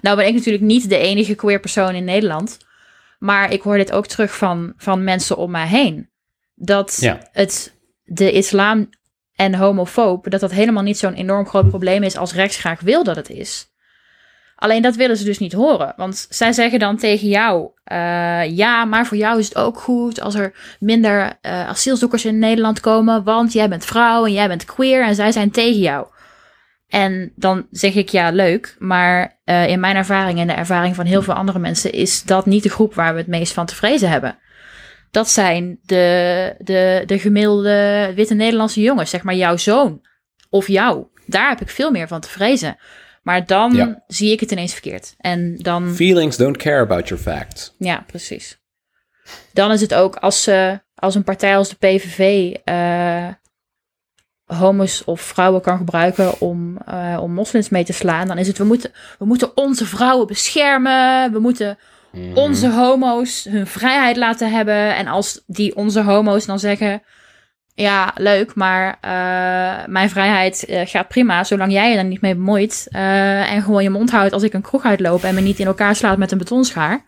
Speaker 3: Nou ben ik natuurlijk niet de enige queer persoon in Nederland. Maar ik hoor dit ook terug van, van mensen om mij heen. Dat
Speaker 1: Ja.
Speaker 3: het, de islam en homofoob, dat dat helemaal niet zo'n enorm groot probleem is als rechts graag wil dat het is. Alleen dat willen ze dus niet horen. Want zij zeggen dan tegen jou: eh, ja, maar voor jou is het ook goed als er minder eh, asielzoekers in Nederland komen. Want jij bent vrouw en jij bent queer en zij zijn tegen jou. En dan zeg ik ja, leuk. Maar eh, in mijn ervaring en de ervaring van heel veel andere mensen is dat niet de groep waar we het meest van te vrezen hebben. Dat zijn de, de, de gemiddelde witte Nederlandse jongens, zeg maar jouw zoon of jou. Daar heb ik veel meer van te vrezen. Maar dan
Speaker 1: Ja.
Speaker 3: zie ik het ineens verkeerd. En dan.
Speaker 1: Feelings don't care about your facts.
Speaker 3: Ja, precies. Dan is het ook als, ze als een partij als de PVV eh homo's of vrouwen kan gebruiken om, eh, om moslims mee te slaan, dan is het we moeten, we moeten onze vrouwen beschermen, we moeten
Speaker 1: Mhm.
Speaker 3: onze homo's hun vrijheid laten hebben. En als die onze homo's dan zeggen, ja, leuk, maar eh, mijn vrijheid eh, gaat prima, zolang jij je er niet mee bemoeit eh, en gewoon je mond houdt als ik een kroeg uitloop en me niet in elkaar slaat met een betonschaar.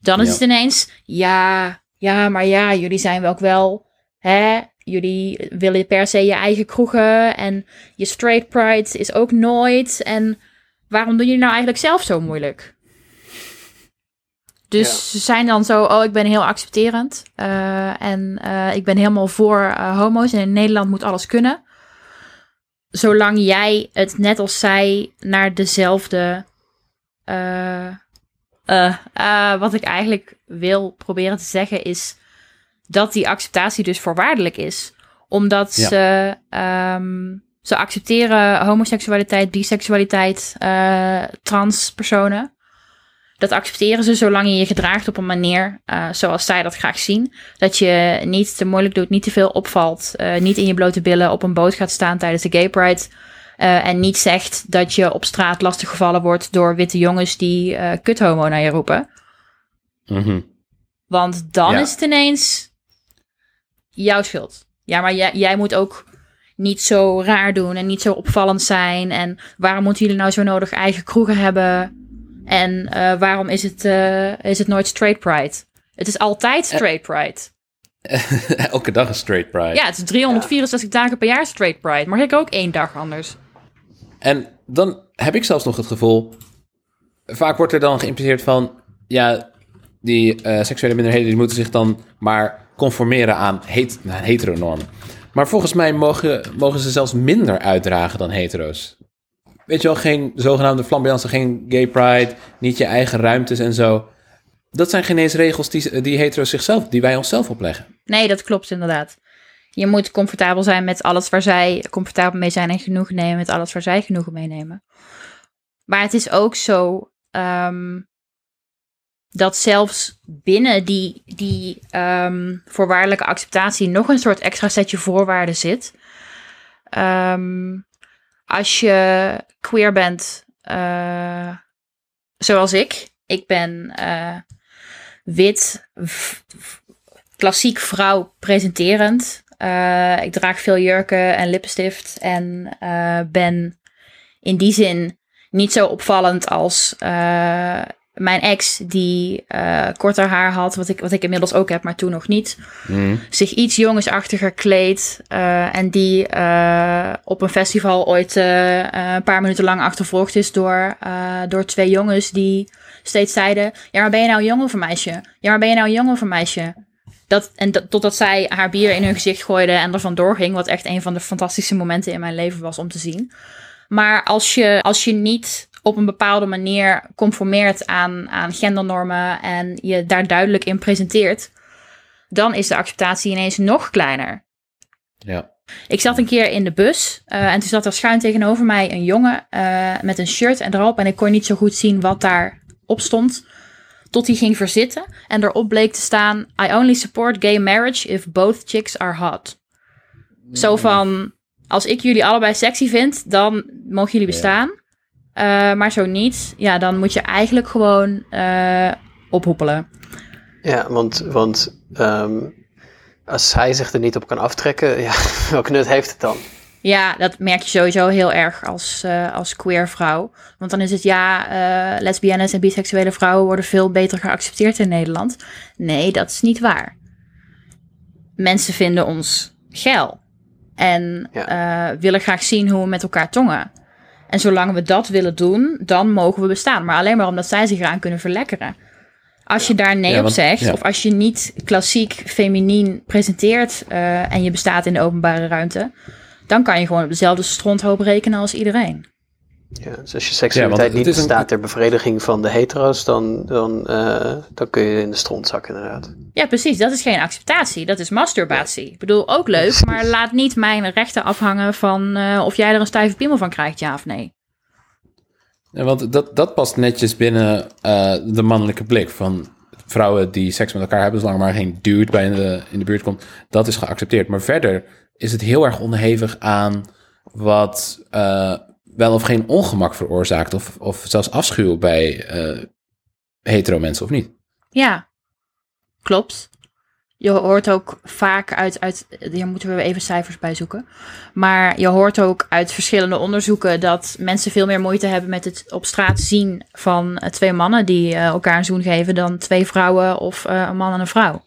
Speaker 3: Dan is
Speaker 1: Ja.
Speaker 3: het ineens, ja, ja, maar ja, jullie zijn wel ook wel, hè, jullie willen per se je eigen kroegen en je straight pride is ook nooit. En waarom doen jullie nou eigenlijk zelf zo moeilijk? Dus
Speaker 2: Ja.
Speaker 3: ze zijn dan zo, oh, ik ben heel accepterend. eh, en eh, ik ben helemaal voor eh, homo's. En in Nederland moet alles kunnen. Zolang jij het net als zij naar dezelfde. wat ik eigenlijk wil proberen te zeggen is dat die acceptatie dus voorwaardelijk is. Omdat
Speaker 1: Ja.
Speaker 3: ze, ehm, ze accepteren homoseksualiteit, biseksualiteit, transpersonen. Dat accepteren ze zolang je je gedraagt op een manier eh, zoals zij dat graag zien. Dat je niet te moeilijk doet, niet te veel opvalt, eh, niet in je blote billen op een boot gaat staan tijdens de gay pride. eh, en niet zegt dat je op straat lastiggevallen wordt door witte jongens die eh kuthomo naar je roepen.
Speaker 1: Mhm.
Speaker 3: Want dan
Speaker 1: Ja.
Speaker 3: is het ineens jouw schuld. Ja, maar jij, jij moet ook niet zo raar doen en niet zo opvallend zijn. En waarom moeten jullie nou zo nodig eigen kroegen hebben? En eh, waarom is het, eh, is het nooit straight pride? Het is altijd straight pride.
Speaker 1: Elke dag een straight pride.
Speaker 3: Ja, het is 364 dagen per jaar straight pride. Mag ik ook één dag anders?
Speaker 1: En dan heb ik zelfs nog het gevoel. Vaak wordt er dan geïmpliceerd van. Ja, die eh, seksuele minderheden die moeten zich dan maar conformeren aan het, nou, heteronormen. Maar volgens mij mogen, mogen ze zelfs minder uitdragen dan hetero's. Weet je wel, geen zogenaamde flamboyance, geen gay pride, niet je eigen ruimtes en zo. Dat zijn geen eens regels die, die hetero's zichzelf, die wij onszelf opleggen.
Speaker 3: Nee, dat klopt inderdaad. Je moet comfortabel zijn met alles waar zij comfortabel mee zijn en genoegen nemen met alles waar zij genoegen mee nemen. Maar het is ook zo ehm, dat zelfs binnen die, die ehm, voorwaardelijke acceptatie nog een soort extra setje voorwaarden zit. Ehm, als je queer bent, eh, zoals ik. Ik ben eh, wit, klassiek vrouw presenterend. Eh, ik draag veel jurken en lippenstift en ben in die zin niet zo opvallend als mijn ex die eh, korter haar had, wat ik, wat ik inmiddels ook heb, maar toen nog niet. Zich iets jongensachtiger kleedt eh, en die eh, op een festival ooit een paar minuten lang achtervolgd is door, door twee jongens die steeds zeiden: Ja, maar ben je nou een jongen of een meisje? Ja, maar ben je nou een jongen of een meisje? Dat, en dat, totdat zij haar bier in hun gezicht gooide en er vandoor ging. Wat echt een van de fantastische momenten in mijn leven was om te zien. Maar als je, als je niet op een bepaalde manier conformeert aan, aan gendernormen en je daar duidelijk in presenteert, dan is de acceptatie ineens nog kleiner.
Speaker 1: Ja.
Speaker 3: Ik zat een keer in de bus eh, en toen zat er schuin tegenover mij een jongen eh, met een shirt en erop. En ik kon niet zo goed zien wat daarop stond. Tot hij ging verzitten en erop bleek te staan: I only support gay marriage if both chicks are hot. Zo van: als ik jullie allebei sexy vind, dan mogen jullie bestaan. Eh, maar zo niet, ja, dan moet je eigenlijk gewoon ophoepelen.
Speaker 2: Ja, want, want ehm, als hij zich er niet op kan aftrekken, ja, welke nut heeft het dan?
Speaker 3: Ja, dat merk je sowieso heel erg als, eh, als queer vrouw. Want dan is het ja, lesbiennes en biseksuele vrouwen worden veel beter geaccepteerd in Nederland. Nee, dat is niet waar. Mensen vinden ons geil. En willen graag zien hoe we met elkaar tongen. En zolang we dat willen doen, dan mogen we bestaan. Maar alleen maar omdat zij zich eraan kunnen verlekkeren. Als je daar nee
Speaker 1: Ja,
Speaker 3: op zegt,
Speaker 1: ja.
Speaker 3: of als je niet klassiek feminien presenteert eh, en je bestaat in de openbare ruimte, dan kan je gewoon op dezelfde stronthoop rekenen als iedereen.
Speaker 2: Ja, dus als je seksualiteit niet
Speaker 1: een-
Speaker 2: bestaat ter bevrediging van de hetero's, dan, dan, eh, dan kun je in de stront zakken inderdaad.
Speaker 3: Ja, precies. Dat is geen acceptatie. Dat is masturbatie. Ik bedoel, ook leuk, maar laat niet mijn rechten afhangen van eh, of jij er een stijve piemel van krijgt, ja of nee.
Speaker 1: Ja, want dat, dat past netjes binnen eh, de mannelijke blik van vrouwen die seks met elkaar hebben, zolang er maar geen dude bij in de, in de buurt komt. Dat is geaccepteerd. Maar verder is het heel erg onderhevig aan wat eh, wel of geen ongemak veroorzaakt, of, of zelfs afschuw bij eh hetero mensen of niet.
Speaker 3: Ja, klopt. Je hoort ook vaak uit, uit, hier moeten we even cijfers bij zoeken. Maar je hoort ook uit verschillende onderzoeken dat mensen veel meer moeite hebben met het op straat zien van eh, twee mannen die eh, elkaar een zoen geven dan twee vrouwen of een man en een vrouw.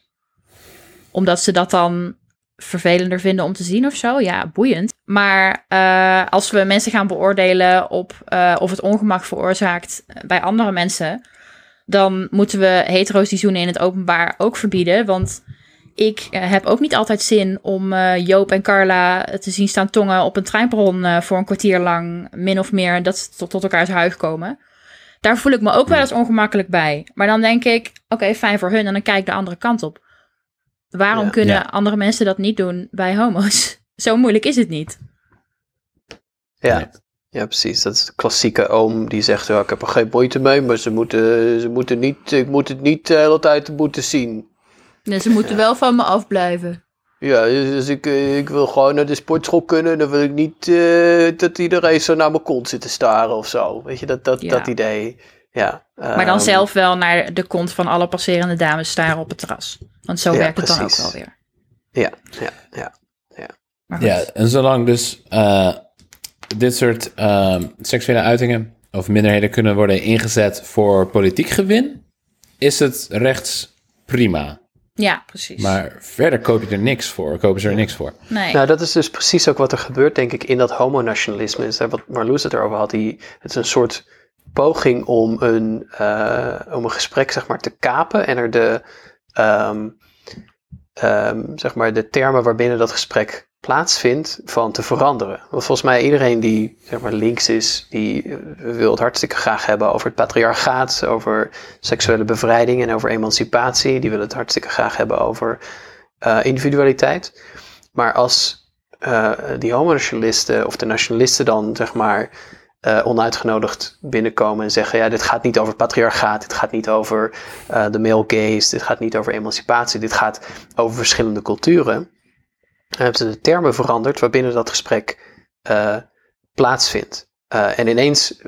Speaker 3: Omdat ze dat dan vervelender vinden om te zien of zo. Ja, boeiend. Maar eh, als we mensen gaan beoordelen op eh, of het ongemak veroorzaakt bij andere mensen, dan moeten we hetero's die zoenen in het openbaar ook verbieden. Want ik eh, heb ook niet altijd zin om eh, Joop en Carla te zien staan tongen op een treinperron eh, voor een kwartier lang, min of meer, dat ze tot, tot elkaars huig komen. Daar voel ik me ook wel eens ongemakkelijk bij. Maar dan denk ik, oké, fijn voor hun en dan kijk ik de andere kant op. Waarom
Speaker 2: Ja.
Speaker 3: kunnen
Speaker 1: Ja.
Speaker 3: andere mensen dat niet doen bij homo's? Zo moeilijk is het niet.
Speaker 2: Ja.
Speaker 1: Nee.
Speaker 2: ja, precies. Dat is de klassieke oom die zegt, ja, ik heb er geen moeite mee, maar ze moeten, ze moeten niet, ik moet het niet de hele tijd moeten zien.
Speaker 3: Dus ze moeten wel van me afblijven.
Speaker 2: Ja, dus ik, ik wil gewoon naar de sportschool kunnen. Dan wil ik niet eh, dat iedereen zo naar mijn kont zit te staren of zo. Weet je, dat, dat,
Speaker 3: Ja.
Speaker 2: dat idee. Ja,
Speaker 3: Maar dan
Speaker 2: ehm,
Speaker 3: zelf wel naar de kont van alle passerende dames staren op het terras. Want zo
Speaker 2: Ja,
Speaker 3: werkt het dan ook
Speaker 2: precies.
Speaker 3: wel weer.
Speaker 2: Ja, ja, ja.
Speaker 3: Maar goed.
Speaker 1: Ja, en zolang dus eh, dit soort ehm, seksuele uitingen of minderheden kunnen worden ingezet voor politiek gewin, is het rechts prima.
Speaker 3: Ja, precies.
Speaker 1: Maar verder koop je er niks voor, kopen ze er niks voor.
Speaker 3: nee.
Speaker 2: Nou, dat is dus precies ook wat er gebeurt, denk ik, in dat homonationalisme. Is, hè, wat Marloes het erover had. Die, het is een soort poging om een, eh, om een gesprek zeg maar, te kapen en er de, ehm, ehm, zeg maar, de termen waarbinnen dat gesprek plaatsvindt van te veranderen. Want volgens mij iedereen die zeg maar, links is, die eh, wil het hartstikke graag hebben over het patriarchaat, over seksuele bevrijding en over emancipatie. Die wil het hartstikke graag hebben over eh, individualiteit. Maar als eh, die homonationalisten of de nationalisten dan zeg maar eh, onuitgenodigd binnenkomen en zeggen: ja, dit gaat niet over patriarchaat, dit gaat niet over eh, de male gaze, dit gaat niet over emancipatie, dit gaat over verschillende culturen. Dan hebben ze de termen veranderd waarbinnen dat gesprek eh, plaatsvindt. En ineens,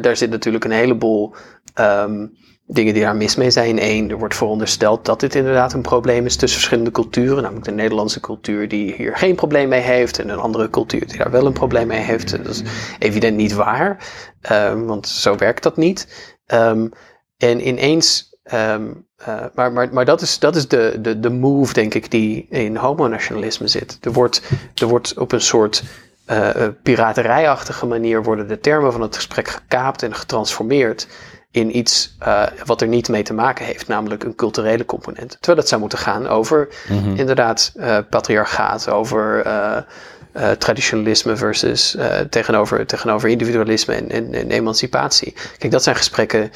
Speaker 2: daar, zit natuurlijk een heleboel ehm, dingen die daar mis mee zijn. Eén, er wordt verondersteld dat dit inderdaad een probleem is tussen verschillende culturen. Namelijk de Nederlandse cultuur die hier geen probleem mee heeft. En een andere cultuur die daar wel een probleem mee heeft. Dat is evident niet waar. ehm, want zo werkt dat niet. Ehm, en ineens. ehm, eh, maar, maar, maar dat is, dat is de, de, de move, denk ik, die in homonationalisme zit. Er wordt, er wordt op een soort eh, piraterijachtige manier worden de termen van het gesprek gekaapt en getransformeerd in iets eh, wat er niet mee te maken heeft, namelijk een culturele component. Terwijl het zou moeten gaan over inderdaad eh, patriarchaat, over eh, traditionalisme versus tegenover, tegenover individualisme en, en, en emancipatie. Kijk, dat zijn gesprekken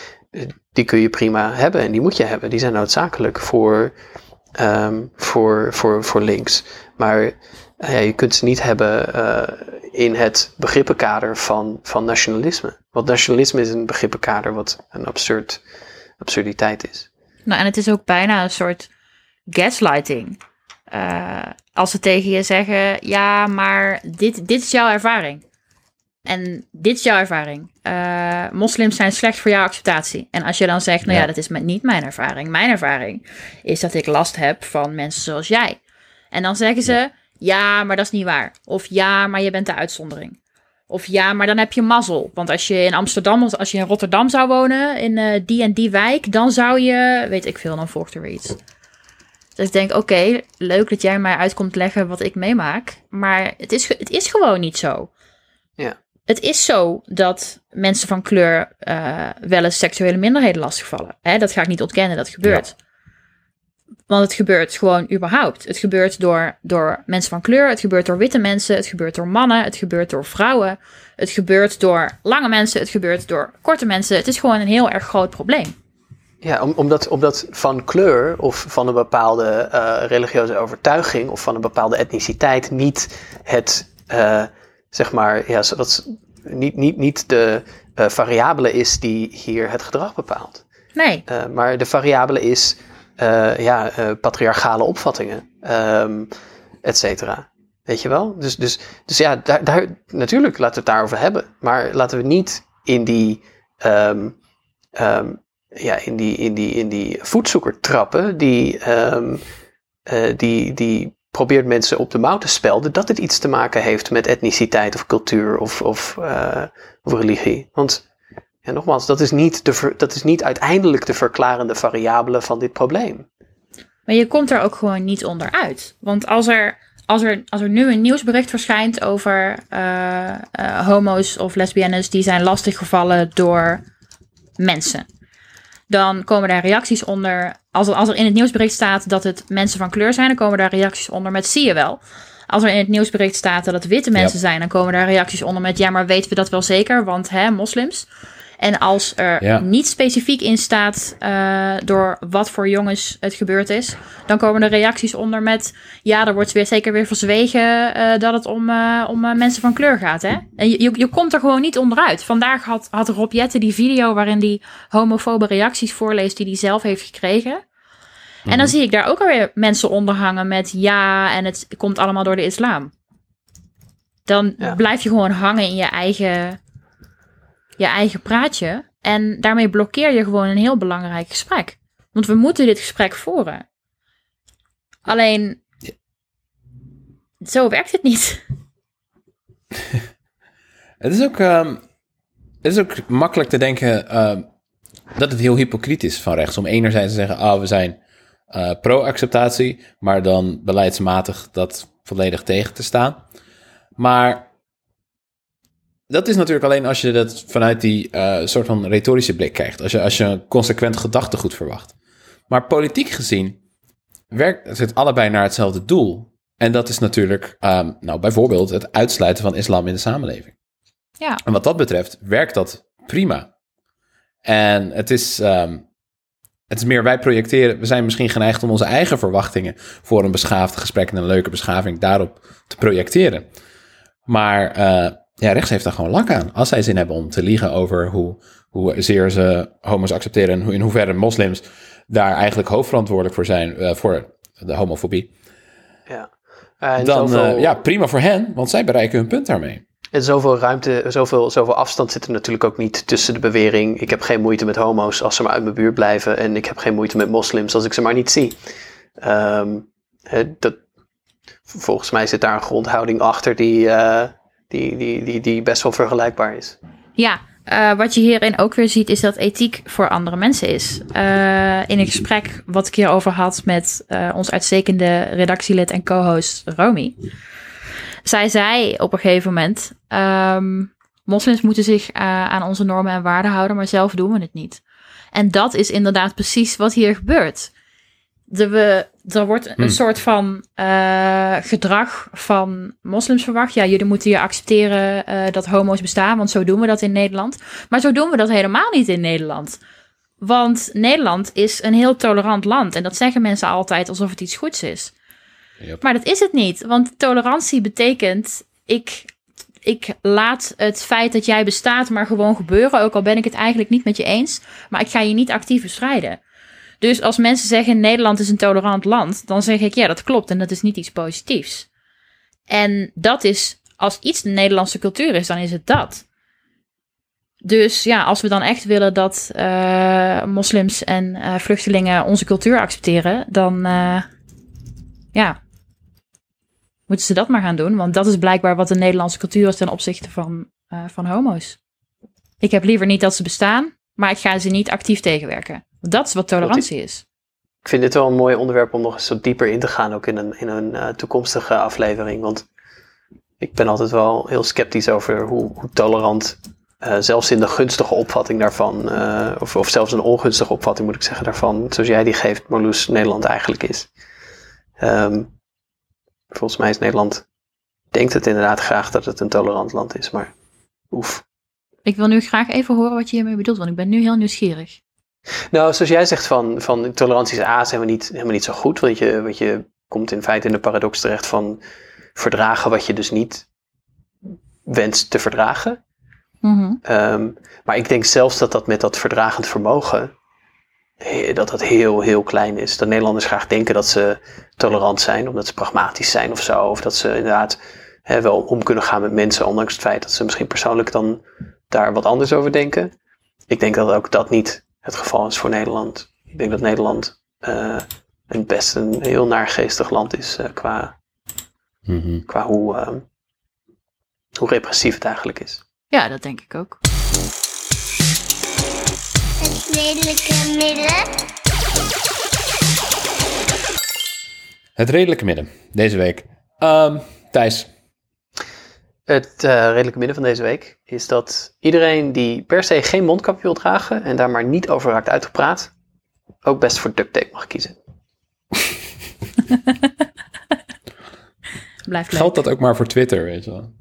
Speaker 2: die kun je prima hebben en die moet je hebben. Die zijn noodzakelijk voor, ehm, voor, voor, voor links. Maar ja, je kunt ze niet hebben in het begrippenkader van, van nationalisme. Want nationalisme is een begrippenkader wat een absurd, absurditeit is.
Speaker 3: Nou, en het is ook bijna een soort gaslighting. Eh, als ze tegen je zeggen, ja, maar dit, dit is jouw ervaring. En dit is jouw ervaring. Eh, moslims zijn slecht voor jouw acceptatie. En als je dan zegt, nou ja,
Speaker 1: Ja.
Speaker 3: dat is niet mijn ervaring. Mijn ervaring is dat ik last heb van mensen zoals jij. En dan zeggen ze, ja, maar dat is niet waar. Of ja, maar je bent de uitzondering. Of ja, maar dan heb je mazzel. Want als je in Amsterdam, of als je in Rotterdam zou wonen, in eh, die en die wijk, dan zou je, weet ik veel, dan volgt er weer iets. Dus ik denk, oké, leuk dat jij mij uitkomt leggen wat ik meemaak. Maar het is, het is gewoon niet zo.
Speaker 2: Ja.
Speaker 3: Het is zo dat mensen van kleur eh, wel eens seksuele minderheden lastigvallen. Hè, dat ga ik niet ontkennen, dat gebeurt. Want het gebeurt gewoon überhaupt. Het gebeurt door, door mensen van kleur, het gebeurt door witte mensen, het gebeurt door mannen, het gebeurt door vrouwen, het gebeurt door lange mensen, het gebeurt door korte mensen. Het is gewoon een heel erg groot probleem.
Speaker 2: Ja, om, omdat, omdat van kleur of van een bepaalde eh, religieuze overtuiging of van een bepaalde etniciteit niet het, eh, zeg maar, ja, dat, niet, niet, niet de eh, variabele is die hier het gedrag bepaalt.
Speaker 3: Nee,
Speaker 2: maar de variabele is eh, ja, eh, patriarchale opvattingen, ehm et cetera. Weet je wel? Dus, dus, dus ja, daar, daar, natuurlijk laten we het daarover hebben. Maar laten we niet in die, ehm, ja, in die, in die, in die voetzoeker trappen die, eh, die, die probeert mensen op de mouw te spelden dat het iets te maken heeft met etniciteit of cultuur of, of, of religie. Want ja, nogmaals, dat is, niet de ver- dat is niet uiteindelijk de verklarende variabele van dit probleem.
Speaker 3: Maar je komt er ook gewoon niet onderuit. Want als er, als er, als er nu een nieuwsbericht verschijnt over eh, eh, homo's of lesbiennes die zijn lastiggevallen door mensen. Dan komen daar reacties onder. Als er, als er in het nieuwsbericht staat dat het mensen van kleur zijn, dan komen daar reacties onder met zie je wel. Als er in het nieuwsbericht staat dat het witte mensen zijn, dan komen daar reacties onder met ja, maar weten we dat wel zeker, want hè, moslims. En als er
Speaker 1: Ja.
Speaker 3: niet specifiek in staat eh, door wat voor jongens het gebeurd is, dan komen er reacties onder met ja, er wordt weer zeker weer verzwegen eh, dat het om, eh, om eh, mensen van kleur gaat. Hè? En je, je, je komt er gewoon niet onderuit. Vandaag had, had Rob Jetten die video waarin die homofobe reacties voorleest die hij zelf heeft gekregen. En dan zie ik daar ook alweer mensen onder hangen met ja, en het komt allemaal door de islam. Dan
Speaker 2: Ja.
Speaker 3: blijf je gewoon hangen in je eigen, je eigen praatje. En daarmee blokkeer je gewoon een heel belangrijk gesprek. Want we moeten dit gesprek voeren. Alleen, zo werkt het niet.
Speaker 1: Het is ook, ehm, het is ook makkelijk te denken ehm, dat het heel hypocriet is van rechts. Om enerzijds te zeggen, ah, we zijn eh, pro-acceptatie, maar dan beleidsmatig dat volledig tegen te staan. Maar dat is natuurlijk alleen als je dat vanuit die eh, soort van retorische blik krijgt. Als je, als je een consequent gedachtegoed verwacht. Maar politiek gezien werkt het allebei naar hetzelfde doel. En dat is natuurlijk, ehm, nou bijvoorbeeld, het uitsluiten van islam in de samenleving.
Speaker 3: Ja.
Speaker 1: En wat dat betreft werkt dat prima. En het is, ehm, het is meer, wij projecteren, we zijn misschien geneigd om onze eigen verwachtingen voor een beschaafd gesprek en een leuke beschaving daarop te projecteren. Maar eh, ja, rechts heeft daar gewoon lak aan. Als zij zin hebben om te liegen over hoe, hoe zeer ze homo's accepteren en hoe, in hoeverre moslims daar eigenlijk hoofdverantwoordelijk voor zijn, eh, voor de homofobie.
Speaker 2: Ja. En
Speaker 1: Dan,
Speaker 2: zoveel,
Speaker 1: eh, ja, prima voor hen, want zij bereiken hun punt daarmee.
Speaker 2: En zoveel ruimte, zoveel, zoveel afstand zit er natuurlijk ook niet tussen de bewering. Ik heb geen moeite met homo's als ze maar uit mijn buurt blijven. En ik heb geen moeite met moslims als ik ze maar niet zie. Ehm, dat, volgens mij zit daar een grondhouding achter die, eh, die, die, die, die best wel vergelijkbaar is.
Speaker 3: Ja, eh, wat je hierin ook weer ziet is dat ethiek voor andere mensen is. Eh, in een gesprek wat ik hierover had met eh, ons uitstekende redactielid en co-host Romy. Zij zei op een gegeven moment, ehm, moslims moeten zich aan onze normen en waarden houden, maar zelf doen we het niet. En dat is inderdaad precies wat hier gebeurt. De, we, er wordt een
Speaker 1: Hmm.
Speaker 3: soort van eh, gedrag van moslims verwacht. Ja, jullie moeten hier accepteren eh, dat homo's bestaan, want zo doen we dat in Nederland. Maar zo doen we dat helemaal niet in Nederland. Want Nederland is een heel tolerant land. En dat zeggen mensen altijd alsof het iets goeds is.
Speaker 1: Yep.
Speaker 3: Maar dat is het niet. Want tolerantie betekent, ik, ik laat het feit dat jij bestaat maar gewoon gebeuren. Ook al ben ik het eigenlijk niet met je eens. Maar ik ga je niet actief bestrijden. Dus als mensen zeggen Nederland is een tolerant land, dan zeg ik ja, dat klopt. En dat is niet iets positiefs. En dat is, als iets de Nederlandse cultuur is, dan is het dat. Dus ja, als we dan echt willen dat eh, moslims en eh, vluchtelingen onze cultuur accepteren, dan eh, ja, moeten ze dat maar gaan doen. Want dat is blijkbaar wat de Nederlandse cultuur is ten opzichte van, van homo's. Ik heb liever niet dat ze bestaan, maar ik ga ze niet actief tegenwerken. Dat is wat tolerantie is.
Speaker 2: Ik vind dit wel een mooi onderwerp om nog eens wat dieper in te gaan, ook in een, in een eh, toekomstige aflevering. Want ik ben altijd wel heel sceptisch over hoe, hoe tolerant, eh, zelfs in de gunstige opvatting daarvan, eh, of, of zelfs een ongunstige opvatting moet ik zeggen daarvan, zoals jij die geeft, Marloes, Nederland eigenlijk is. Ehm, volgens mij is Nederland, denkt het inderdaad graag dat het een tolerant land is, maar oef.
Speaker 3: Ik wil nu graag even horen wat je hiermee bedoelt, want ik ben nu heel nieuwsgierig.
Speaker 2: Nou, zoals jij zegt van, van tolerantie is A is helemaal niet, helemaal niet zo goed. Want je, want je komt in feite in de paradox terecht van verdragen wat je dus niet wenst te verdragen.
Speaker 3: Mhm.
Speaker 2: Ehm, maar ik denk zelfs dat dat met dat verdragend vermogen, dat dat heel, heel klein is. Dat Nederlanders graag denken dat ze tolerant zijn, omdat ze pragmatisch zijn of zo. Of dat ze inderdaad hè, wel om kunnen gaan met mensen, ondanks het feit dat ze misschien persoonlijk dan daar wat anders over denken. Ik denk dat ook dat niet het geval is voor Nederland. Ik denk dat Nederland eh, een best een heel naargeestig land is eh, qua,
Speaker 1: Mhm.
Speaker 2: qua hoe, ehm, hoe repressief het eigenlijk is.
Speaker 3: Ja, dat denk ik ook.
Speaker 4: Het redelijke midden.
Speaker 1: Het redelijke midden, deze week. Ehm, Thijs,
Speaker 2: Het eh, redelijke midden van deze week is dat iedereen die per se geen mondkapje wil dragen en daar maar niet over raakt uitgepraat, ook best voor duct tape mag kiezen.
Speaker 3: Blijft leuk.
Speaker 1: geldt dat ook maar voor Twitter, weet je wel?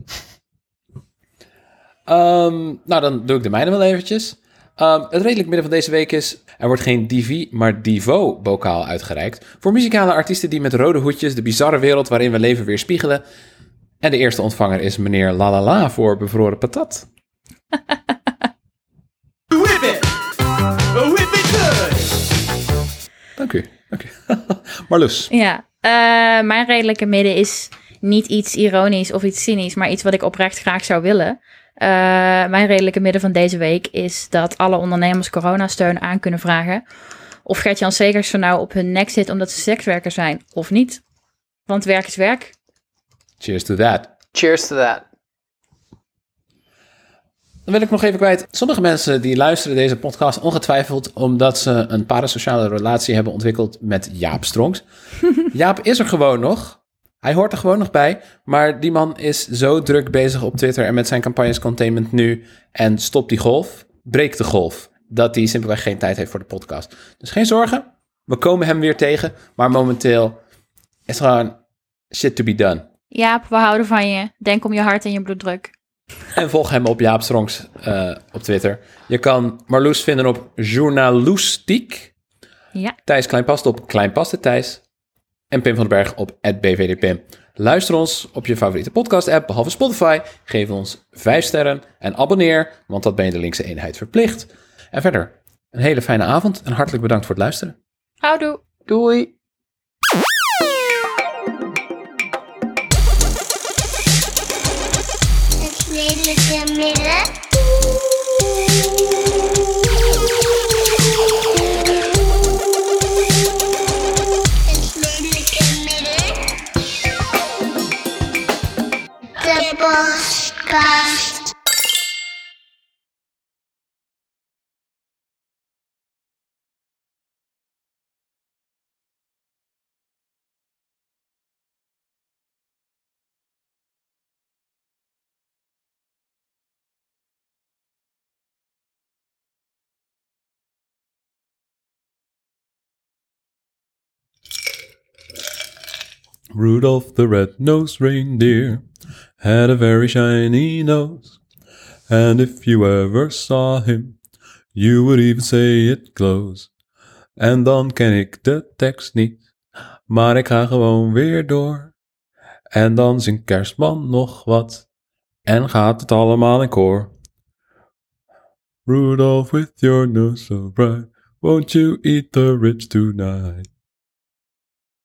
Speaker 1: Ehm, nou, dan doe ik de mijne wel eventjes. Ehm, het redelijk midden van deze week is... er wordt geen Divi, maar Divo-bokaal uitgereikt... voor muzikale artiesten die met rode hoedjes... de bizarre wereld waarin we leven weerspiegelen. En de eerste ontvanger is meneer Lalala voor Bevroren Patat.
Speaker 5: Whip it! Whip it good!
Speaker 1: Dank u. Dank u. Marloes.
Speaker 3: Ja, eh, mijn redelijke midden is niet iets ironisch of iets cynisch, maar iets wat ik oprecht graag zou willen. Eh, mijn redelijke midden van deze week is dat alle ondernemers coronasteun aan kunnen vragen. Of Gert-Jan Segers zo nou op hun nek zit omdat ze sekswerker zijn, of niet. Want werk is werk.
Speaker 1: Cheers to that.
Speaker 2: Cheers to that.
Speaker 1: Dan wil ik nog even kwijt. Sommige mensen die luisteren deze podcast ongetwijfeld omdat ze een parasociale relatie hebben ontwikkeld met Jaap Strongs. Jaap is er gewoon nog. Hij hoort er gewoon nog bij. Maar die man is zo druk bezig op Twitter en met zijn campagnes Containment nu. En stop die golf, breek de golf. Dat hij simpelweg geen tijd heeft voor de podcast. Dus geen zorgen. We komen hem weer tegen. Maar momenteel is gewoon shit to be done.
Speaker 3: Jaap, we houden van je. Denk om je hart en je bloeddruk.
Speaker 1: En volg hem op Jaap Strongs eh, op Twitter. Je kan Marloes vinden op Journaloestiek.
Speaker 3: Ja.
Speaker 1: Thijs Kleinpast op Kleinpaste Thijs. En Pim van den Berg op @bvdpim. Luister ons op je favoriete podcast-app, behalve Spotify. Geef ons 5 sterren en abonneer, want dat ben je de linkse eenheid verplicht. En verder, een hele fijne avond en hartelijk bedankt voor het luisteren.
Speaker 3: Houdoe.
Speaker 2: Doei!
Speaker 1: Rudolph the red-nosed reindeer had a very shiny nose. And if you ever saw him, you would even say it glows. En dan ken ik de tekst niet, maar ik ga gewoon weer door. En dan zingt kerstman nog wat, en gaat het allemaal in koor. Rudolph with your nose so bright, won't you eat the rich tonight?